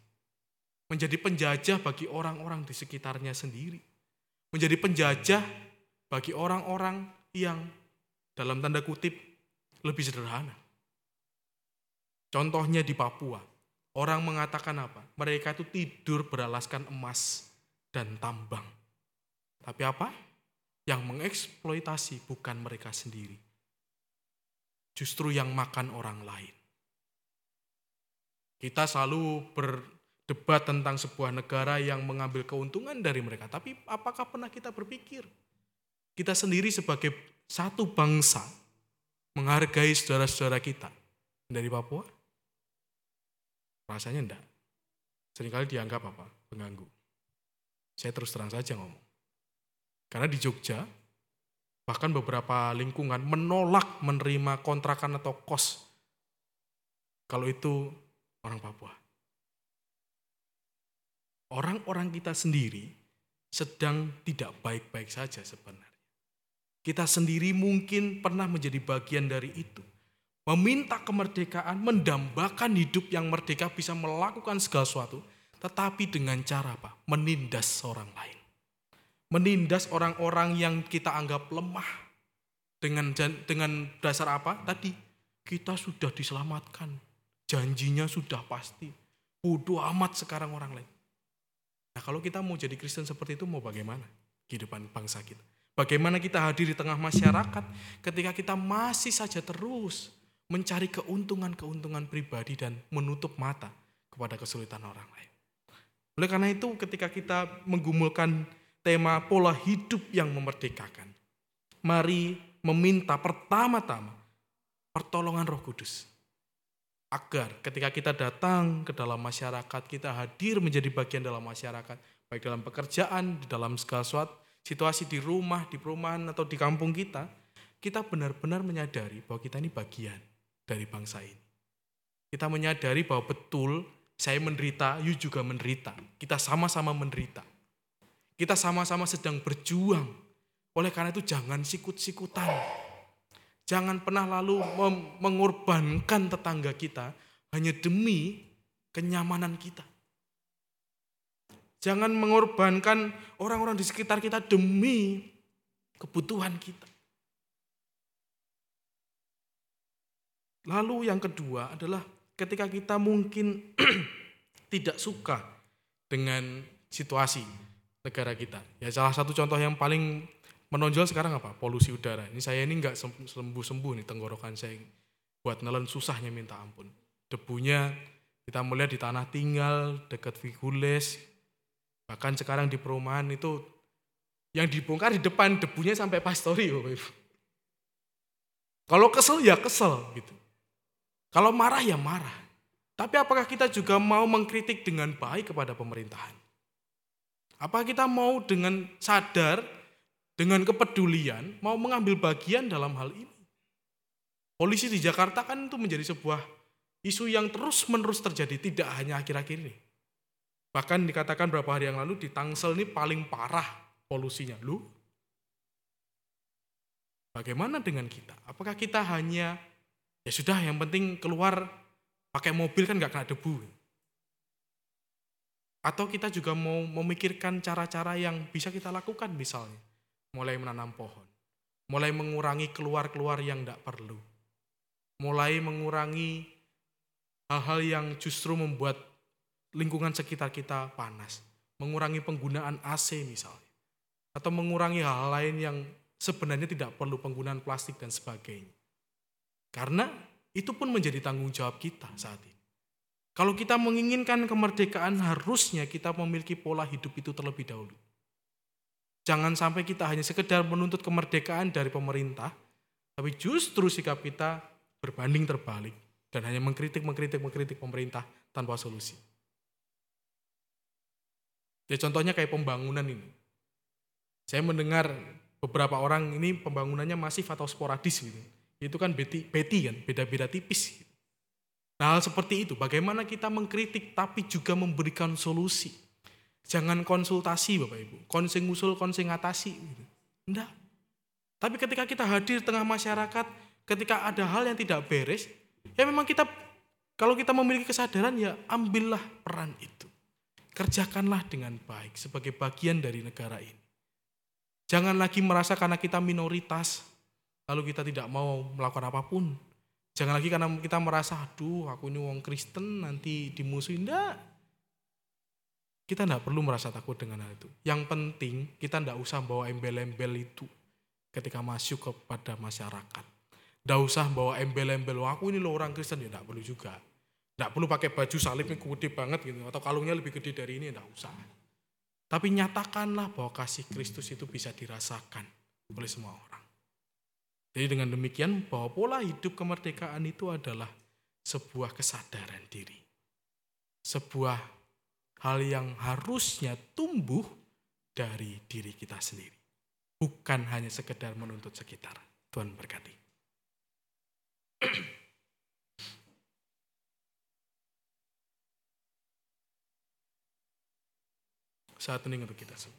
Menjadi penjajah bagi orang-orang di sekitarnya sendiri. Menjadi penjajah bagi orang-orang yang dalam tanda kutip lebih sederhana. Contohnya di Papua, orang mengatakan apa? Mereka itu tidur beralaskan emas dan tambang. Tapi apa? Yang mengeksploitasi bukan mereka sendiri, justru yang makan orang lain. Kita selalu berdebat tentang sebuah negara yang mengambil keuntungan dari mereka, tapi apakah pernah kita berpikir kita sendiri sebagai satu bangsa menghargai saudara-saudara kita dari Papua? Rasanya enggak. Seringkali dianggap apa? Pengganggu. Saya terus terang saja ngomong. Karena di Jogja, Bahkan beberapa lingkungan menolak menerima kontrakan atau kos kalau itu orang Papua. Orang-orang kita sendiri sedang tidak baik-baik saja sebenarnya. Kita sendiri mungkin pernah menjadi bagian dari itu. Meminta kemerdekaan, mendambakan hidup yang merdeka bisa melakukan segala sesuatu. Tetapi dengan cara apa? Menindas orang lain menindas orang-orang yang kita anggap lemah. Dengan dengan dasar apa? Tadi kita sudah diselamatkan. Janjinya sudah pasti. Bodoh amat sekarang orang lain. Nah kalau kita mau jadi Kristen seperti itu mau bagaimana kehidupan bangsa kita? Bagaimana kita hadir di tengah masyarakat ketika kita masih saja terus mencari keuntungan-keuntungan pribadi dan menutup mata kepada kesulitan orang lain. Oleh karena itu ketika kita menggumulkan tema pola hidup yang memerdekakan. Mari meminta pertama-tama pertolongan Roh Kudus. Agar ketika kita datang ke dalam masyarakat, kita hadir menjadi bagian dalam masyarakat, baik dalam pekerjaan, di dalam segala suatu situasi di rumah, di perumahan atau di kampung kita, kita benar-benar menyadari bahwa kita ini bagian dari bangsa ini. Kita menyadari bahwa betul saya menderita, you juga menderita. Kita sama-sama menderita. Kita sama-sama sedang berjuang. Oleh karena itu jangan sikut-sikutan. Jangan pernah lalu mengorbankan tetangga kita hanya demi kenyamanan kita. Jangan mengorbankan orang-orang di sekitar kita demi kebutuhan kita. Lalu yang kedua adalah ketika kita mungkin tidak suka dengan situasi negara kita. Ya salah satu contoh yang paling menonjol sekarang apa? Polusi udara. Ini saya ini nggak sembuh-sembuh nih tenggorokan saya. Buat nelen susahnya minta ampun. Debunya kita melihat di tanah tinggal, dekat Vigules, bahkan sekarang di perumahan itu yang dibongkar di depan debunya sampai pastori. Kalau kesel ya kesel gitu. Kalau marah ya marah. Tapi apakah kita juga mau mengkritik dengan baik kepada pemerintahan? Apa kita mau dengan sadar, dengan kepedulian, mau mengambil bagian dalam hal ini? Polisi di Jakarta kan itu menjadi sebuah isu yang terus-menerus terjadi, tidak hanya akhir-akhir ini. Bahkan dikatakan beberapa hari yang lalu di Tangsel ini paling parah polusinya. Lu, bagaimana dengan kita? Apakah kita hanya Ya sudah, yang penting keluar pakai mobil kan nggak kena debu. Atau kita juga mau memikirkan cara-cara yang bisa kita lakukan misalnya. Mulai menanam pohon. Mulai mengurangi keluar-keluar yang tidak perlu. Mulai mengurangi hal-hal yang justru membuat lingkungan sekitar kita panas. Mengurangi penggunaan AC misalnya. Atau mengurangi hal-hal lain yang sebenarnya tidak perlu penggunaan plastik dan sebagainya. Karena itu pun menjadi tanggung jawab kita saat ini. Kalau kita menginginkan kemerdekaan, harusnya kita memiliki pola hidup itu terlebih dahulu. Jangan sampai kita hanya sekedar menuntut kemerdekaan dari pemerintah, tapi justru sikap kita berbanding terbalik dan hanya mengkritik, mengkritik, mengkritik pemerintah tanpa solusi. Ya contohnya kayak pembangunan ini. Saya mendengar beberapa orang ini pembangunannya masif atau sporadis gitu itu kan beti, beti kan, beda-beda tipis. Nah, hal seperti itu, bagaimana kita mengkritik tapi juga memberikan solusi. Jangan konsultasi Bapak Ibu, konsing usul, konsing atasi. Gitu. Tapi ketika kita hadir tengah masyarakat, ketika ada hal yang tidak beres, ya memang kita, kalau kita memiliki kesadaran ya ambillah peran itu. Kerjakanlah dengan baik sebagai bagian dari negara ini. Jangan lagi merasa karena kita minoritas, lalu kita tidak mau melakukan apa pun. Jangan lagi karena kita merasa, aduh aku ini wong Kristen nanti dimusuhin. Enggak. Kita tidak perlu merasa takut dengan hal itu. Yang penting kita tidak usah bawa embel-embel itu ketika masuk kepada masyarakat. Tidak usah bawa embel-embel, aku ini loh orang Kristen, ya perlu juga. Tidak perlu pakai baju salibnya gede banget gitu, atau kalungnya lebih gede dari ini, tidak usah. Tapi nyatakanlah bahwa kasih Kristus itu bisa dirasakan oleh semua orang. Jadi dengan demikian bahwa pola hidup kemerdekaan itu adalah sebuah kesadaran diri. Sebuah hal yang harusnya tumbuh dari diri kita sendiri. Bukan hanya sekedar menuntut sekitar. Tuhan berkati. Saat ini untuk kita semua.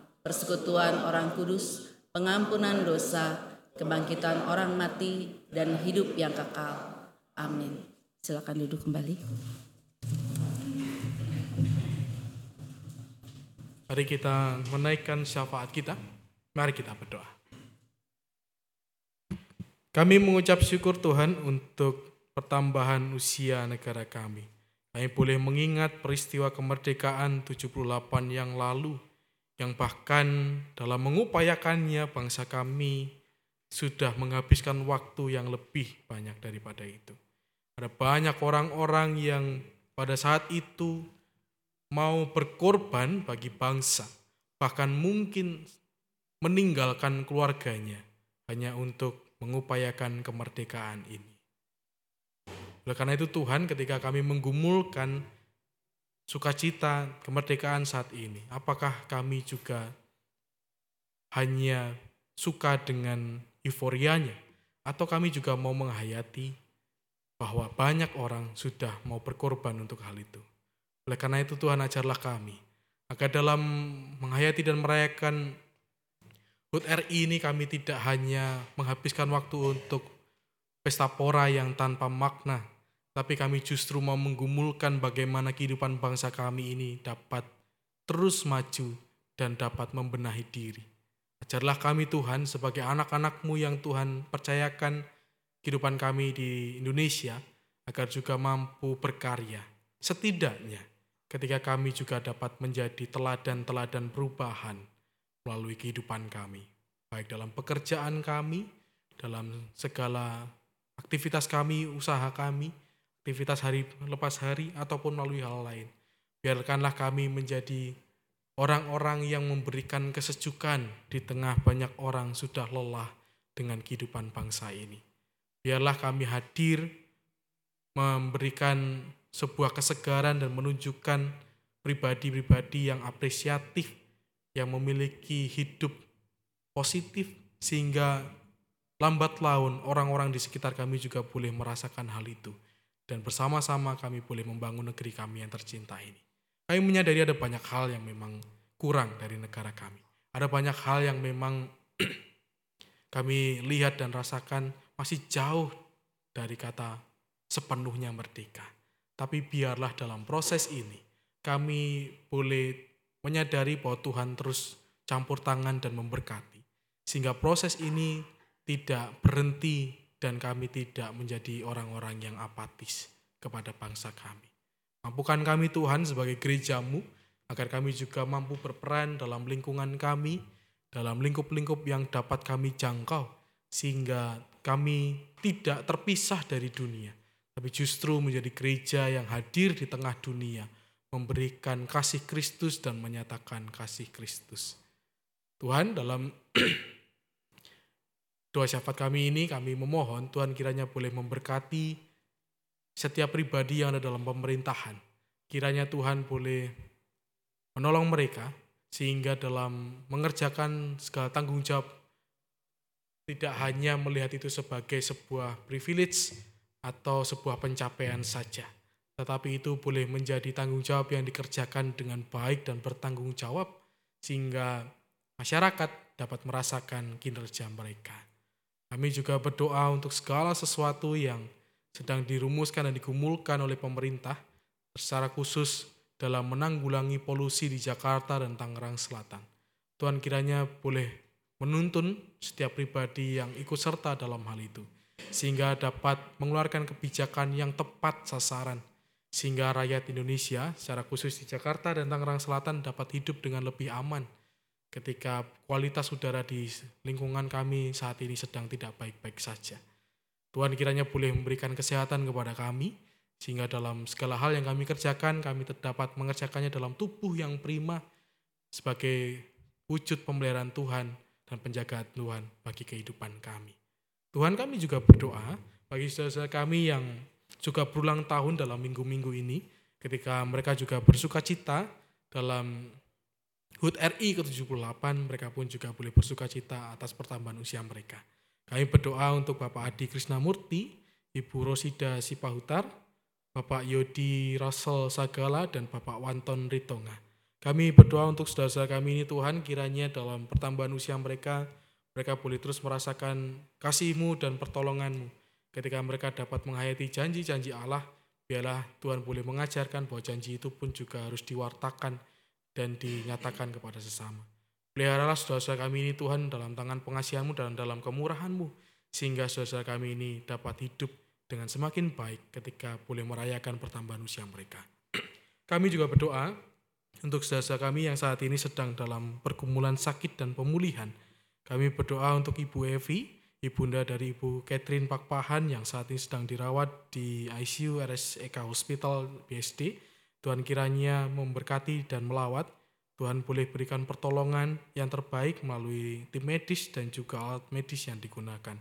persekutuan orang kudus, pengampunan dosa, kebangkitan orang mati, dan hidup yang kekal. Amin. Silakan duduk kembali. Mari kita menaikkan syafaat kita. Mari kita berdoa. Kami mengucap syukur Tuhan untuk pertambahan usia negara kami. Kami boleh mengingat peristiwa kemerdekaan 78 yang lalu yang bahkan dalam mengupayakannya bangsa kami sudah menghabiskan waktu yang lebih banyak daripada itu. Ada banyak orang-orang yang pada saat itu mau berkorban bagi bangsa, bahkan mungkin meninggalkan keluarganya hanya untuk mengupayakan kemerdekaan ini. Oleh karena itu Tuhan ketika kami menggumulkan sukacita kemerdekaan saat ini, apakah kami juga hanya suka dengan euforianya atau kami juga mau menghayati bahwa banyak orang sudah mau berkorban untuk hal itu. Oleh karena itu Tuhan ajarlah kami agar dalam menghayati dan merayakan HUT RI ini kami tidak hanya menghabiskan waktu untuk pesta pora yang tanpa makna, tapi kami justru mau menggumulkan bagaimana kehidupan bangsa kami ini dapat terus maju dan dapat membenahi diri. Ajarlah kami Tuhan sebagai anak-anakmu yang Tuhan percayakan kehidupan kami di Indonesia agar juga mampu berkarya. Setidaknya ketika kami juga dapat menjadi teladan-teladan perubahan melalui kehidupan kami. Baik dalam pekerjaan kami, dalam segala aktivitas kami, usaha kami, aktivitas hari lepas hari, ataupun melalui hal lain. Biarkanlah kami menjadi orang-orang yang memberikan kesejukan di tengah banyak orang sudah lelah dengan kehidupan bangsa ini. Biarlah kami hadir memberikan sebuah kesegaran dan menunjukkan pribadi-pribadi yang apresiatif, yang memiliki hidup positif, sehingga lambat laun orang-orang di sekitar kami juga boleh merasakan hal itu. Dan bersama-sama kami boleh membangun negeri kami yang tercinta ini. Kami menyadari ada banyak hal yang memang kurang dari negara kami. Ada banyak hal yang memang kami lihat dan rasakan masih jauh dari kata sepenuhnya merdeka. Tapi biarlah dalam proses ini kami boleh menyadari bahwa Tuhan terus campur tangan dan memberkati. Sehingga proses ini tidak berhenti dan kami tidak menjadi orang-orang yang apatis kepada bangsa kami. Mampukan kami Tuhan sebagai gerejamu, agar kami juga mampu berperan dalam lingkungan kami, dalam lingkup-lingkup yang dapat kami jangkau, sehingga kami tidak terpisah dari dunia, tapi justru menjadi gereja yang hadir di tengah dunia, memberikan kasih Kristus dan menyatakan kasih Kristus. Tuhan dalam doa syafaat kami ini kami memohon Tuhan kiranya boleh memberkati setiap pribadi yang ada dalam pemerintahan. Kiranya Tuhan boleh menolong mereka sehingga dalam mengerjakan segala tanggung jawab tidak hanya melihat itu sebagai sebuah privilege atau sebuah pencapaian saja, tetapi itu boleh menjadi tanggung jawab yang dikerjakan dengan baik dan bertanggung jawab sehingga masyarakat dapat merasakan kinerja mereka. Kami juga berdoa untuk segala sesuatu yang sedang dirumuskan dan digumulkan oleh pemerintah secara khusus dalam menanggulangi polusi di Jakarta dan Tangerang Selatan. Tuhan kiranya boleh menuntun setiap pribadi yang ikut serta dalam hal itu, sehingga dapat mengeluarkan kebijakan yang tepat sasaran, sehingga rakyat Indonesia secara khusus di Jakarta dan Tangerang Selatan dapat hidup dengan lebih aman ketika kualitas udara di lingkungan kami saat ini sedang tidak baik-baik saja. Tuhan kiranya boleh memberikan kesehatan kepada kami, sehingga dalam segala hal yang kami kerjakan, kami dapat mengerjakannya dalam tubuh yang prima sebagai wujud pemeliharaan Tuhan dan penjagaan Tuhan bagi kehidupan kami. Tuhan kami juga berdoa bagi saudara kami yang juga berulang tahun dalam minggu-minggu ini, ketika mereka juga bersuka cita dalam HUT RI ke-78, mereka pun juga boleh bersuka cita atas pertambahan usia mereka. Kami berdoa untuk Bapak Adi Krisnamurti, Ibu Rosida Sipahutar, Bapak Yodi Russell Sagala, dan Bapak Wanton Ritonga. Kami berdoa untuk saudara-saudara kami ini Tuhan kiranya dalam pertambahan usia mereka, mereka boleh terus merasakan kasih-Mu dan pertolongan-Mu. Ketika mereka dapat menghayati janji-janji Allah, biarlah Tuhan boleh mengajarkan bahwa janji itu pun juga harus diwartakan dan dinyatakan kepada sesama. Peliharalah saudara-saudara kami ini Tuhan dalam tangan pengasihan-Mu dan dalam kemurahan-Mu, sehingga saudara-saudara kami ini dapat hidup dengan semakin baik ketika boleh merayakan pertambahan usia mereka. Kami juga berdoa untuk saudara-saudara kami yang saat ini sedang dalam pergumulan sakit dan pemulihan. Kami berdoa untuk Ibu Evi, ibunda dari Ibu Catherine Pakpahan yang saat ini sedang dirawat di ICU RSEK Hospital BSD. Tuhan kiranya memberkati dan melawat. Tuhan boleh berikan pertolongan yang terbaik melalui tim medis dan juga alat medis yang digunakan.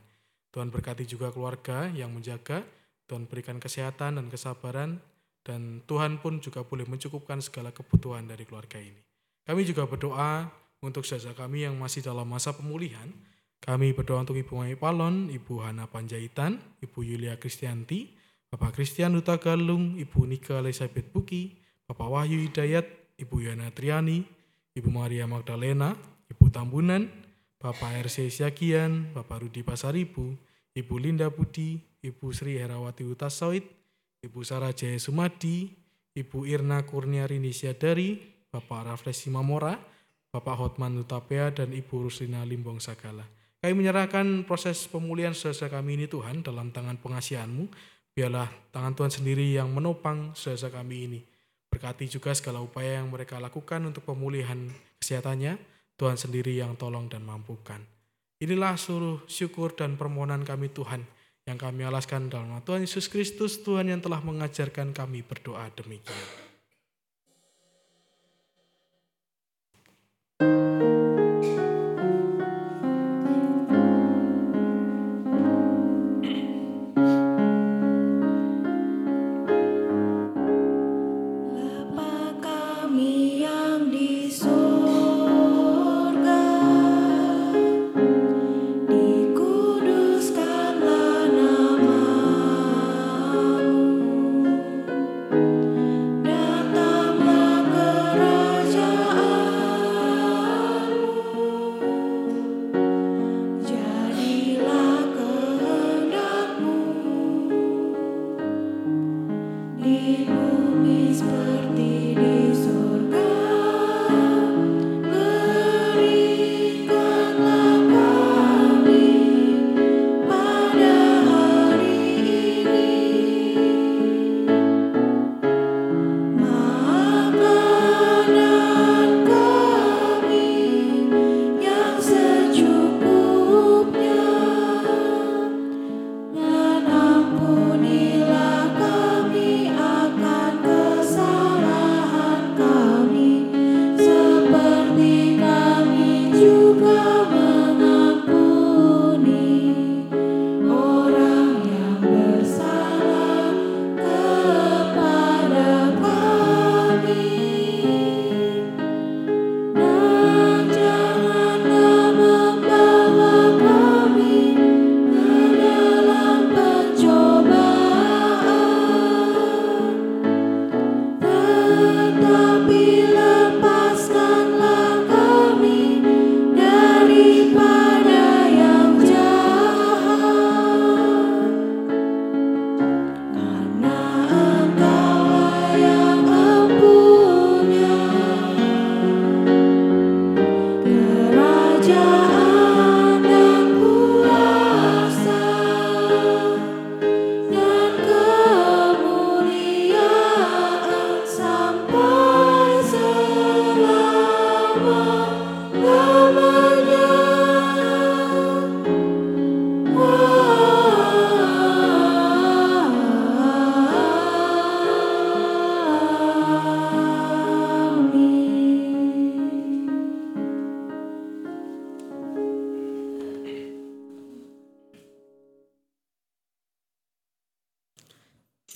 Tuhan berkati juga keluarga yang menjaga, Tuhan berikan kesehatan dan kesabaran, dan Tuhan pun juga boleh mencukupkan segala kebutuhan dari keluarga ini. Kami juga berdoa untuk saudara kami yang masih dalam masa pemulihan. Kami berdoa untuk Ibu Mai Palon, Ibu Hana Panjaitan, Ibu Yulia Kristianti, Bapak Christian Duta Galung, Ibu Nika Elizabeth Buki, Bapak Wahyu Hidayat, Ibu Yana Triani, Ibu Maria Magdalena, Ibu Tambunan, Bapak RC Syakian, Bapak Rudi Pasaribu, Ibu Linda Budi, Ibu Sri Herawati Utasoid, Ibu Sarah Jaya Sumadi, Ibu Irna Kurniarini Syadari, Bapak Rafles Simamora, Bapak Hotman Utapea, dan Ibu Ruslina Limbong Sagala. Kami menyerahkan proses pemulihan saudara kami ini Tuhan dalam tangan pengasihanmu. Biarlah tangan Tuhan sendiri yang menopang saudara kami ini. Berkati juga segala upaya yang mereka lakukan untuk pemulihan kesehatannya. Tuhan sendiri yang tolong dan mampukan. Inilah suruh syukur dan permohonan kami Tuhan yang kami alaskan dalam Tuhan Yesus Kristus, Tuhan yang telah mengajarkan kami berdoa demikian.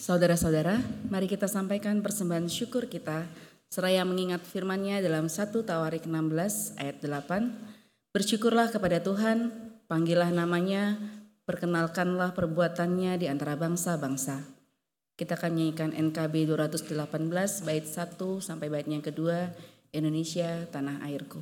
Saudara-saudara, mari kita sampaikan persembahan syukur kita seraya mengingat firman-Nya dalam 1 Tawarik 16 ayat 8. Bersyukurlah kepada Tuhan, Panggillah namanya, perkenalkanlah perbuatannya di antara bangsa-bangsa. Kita akan nyanyikan NKB 218 bait 1 sampai bait yang kedua, Indonesia tanah airku.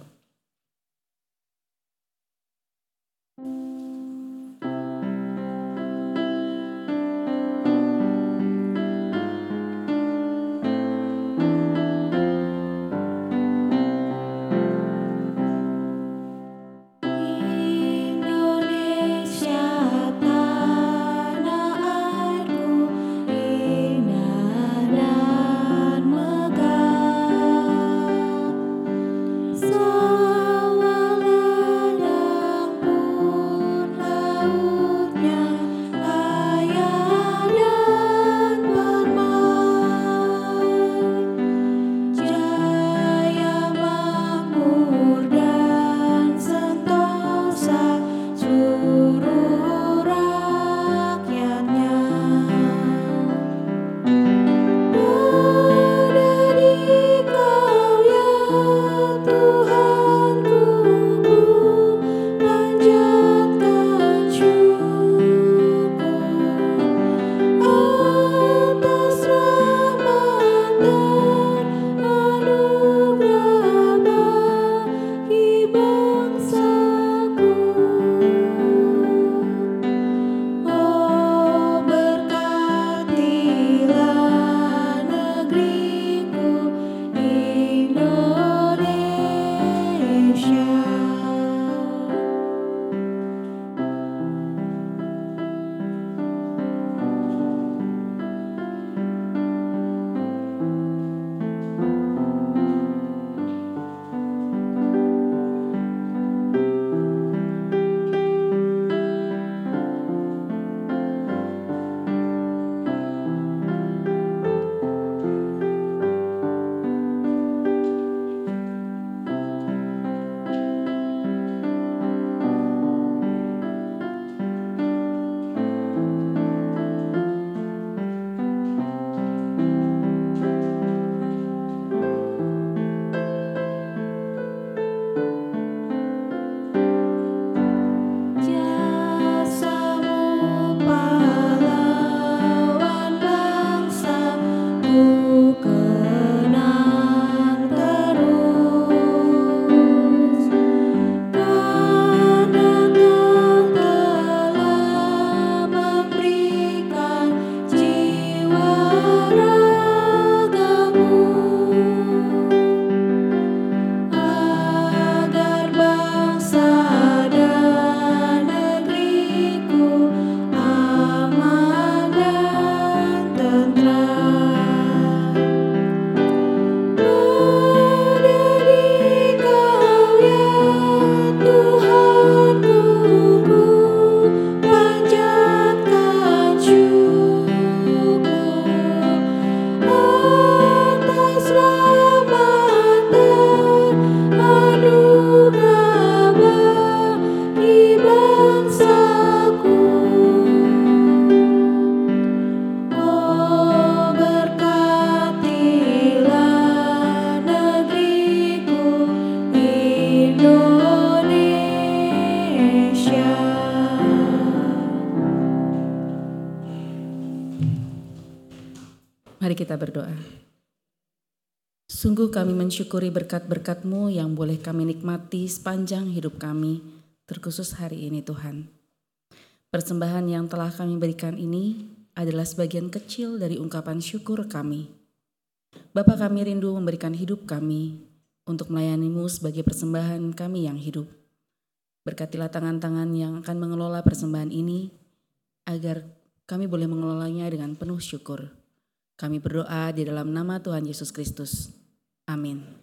Mensyukuri berkat-berkat-Mu yang boleh kami nikmati sepanjang hidup kami, terkhusus hari ini Tuhan. Persembahan yang telah kami berikan ini adalah sebagian kecil dari ungkapan syukur kami. Bapa kami rindu memberikan hidup kami untuk melayani-Mu sebagai persembahan kami yang hidup. Berkatilah tangan-tangan yang akan mengelola persembahan ini, agar kami boleh mengelolanya dengan penuh syukur. Kami berdoa di dalam nama Tuhan Yesus Kristus. Amin.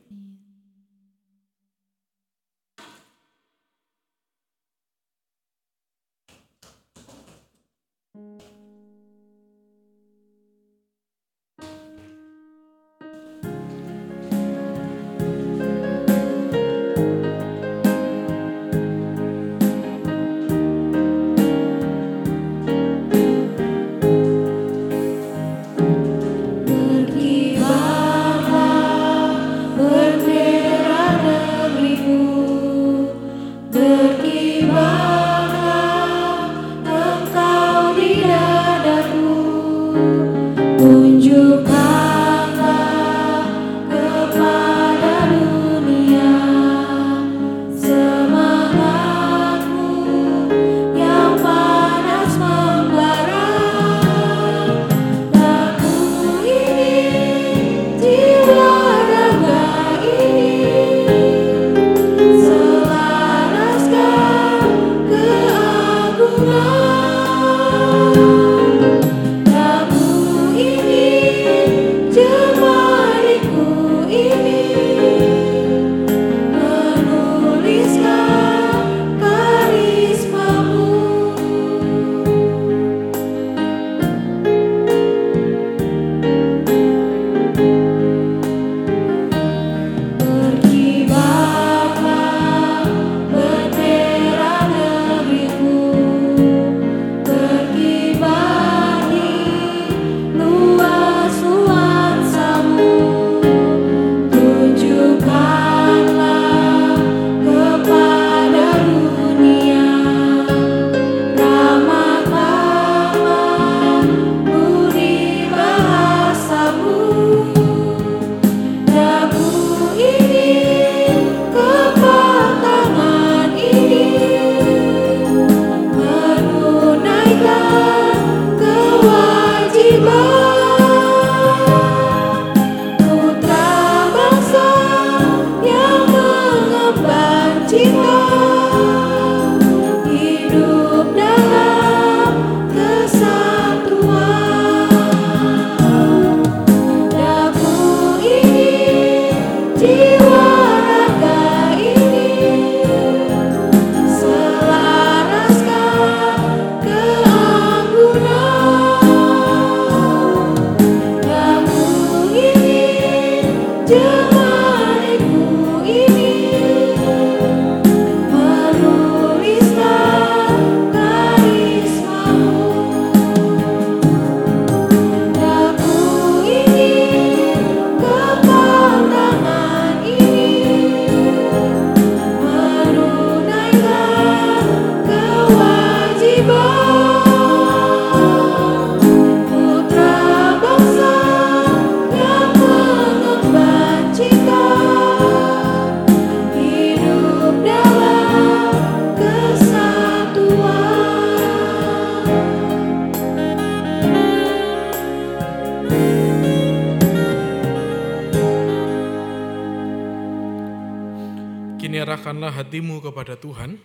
Hatimu kepada Tuhan.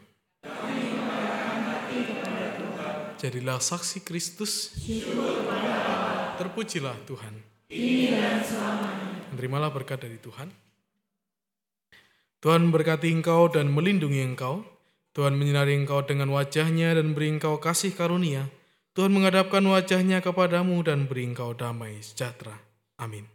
Jadilah saksi Kristus. Terpujilah Tuhan. Terimalah berkat dari Tuhan. Tuhan berkati engkau dan melindungi engkau. Tuhan menyinari engkau dengan wajahnya dan beri engkau kasih karunia. Tuhan menghadapkan wajahnya kepadamu dan beri engkau damai sejahtera. Amin.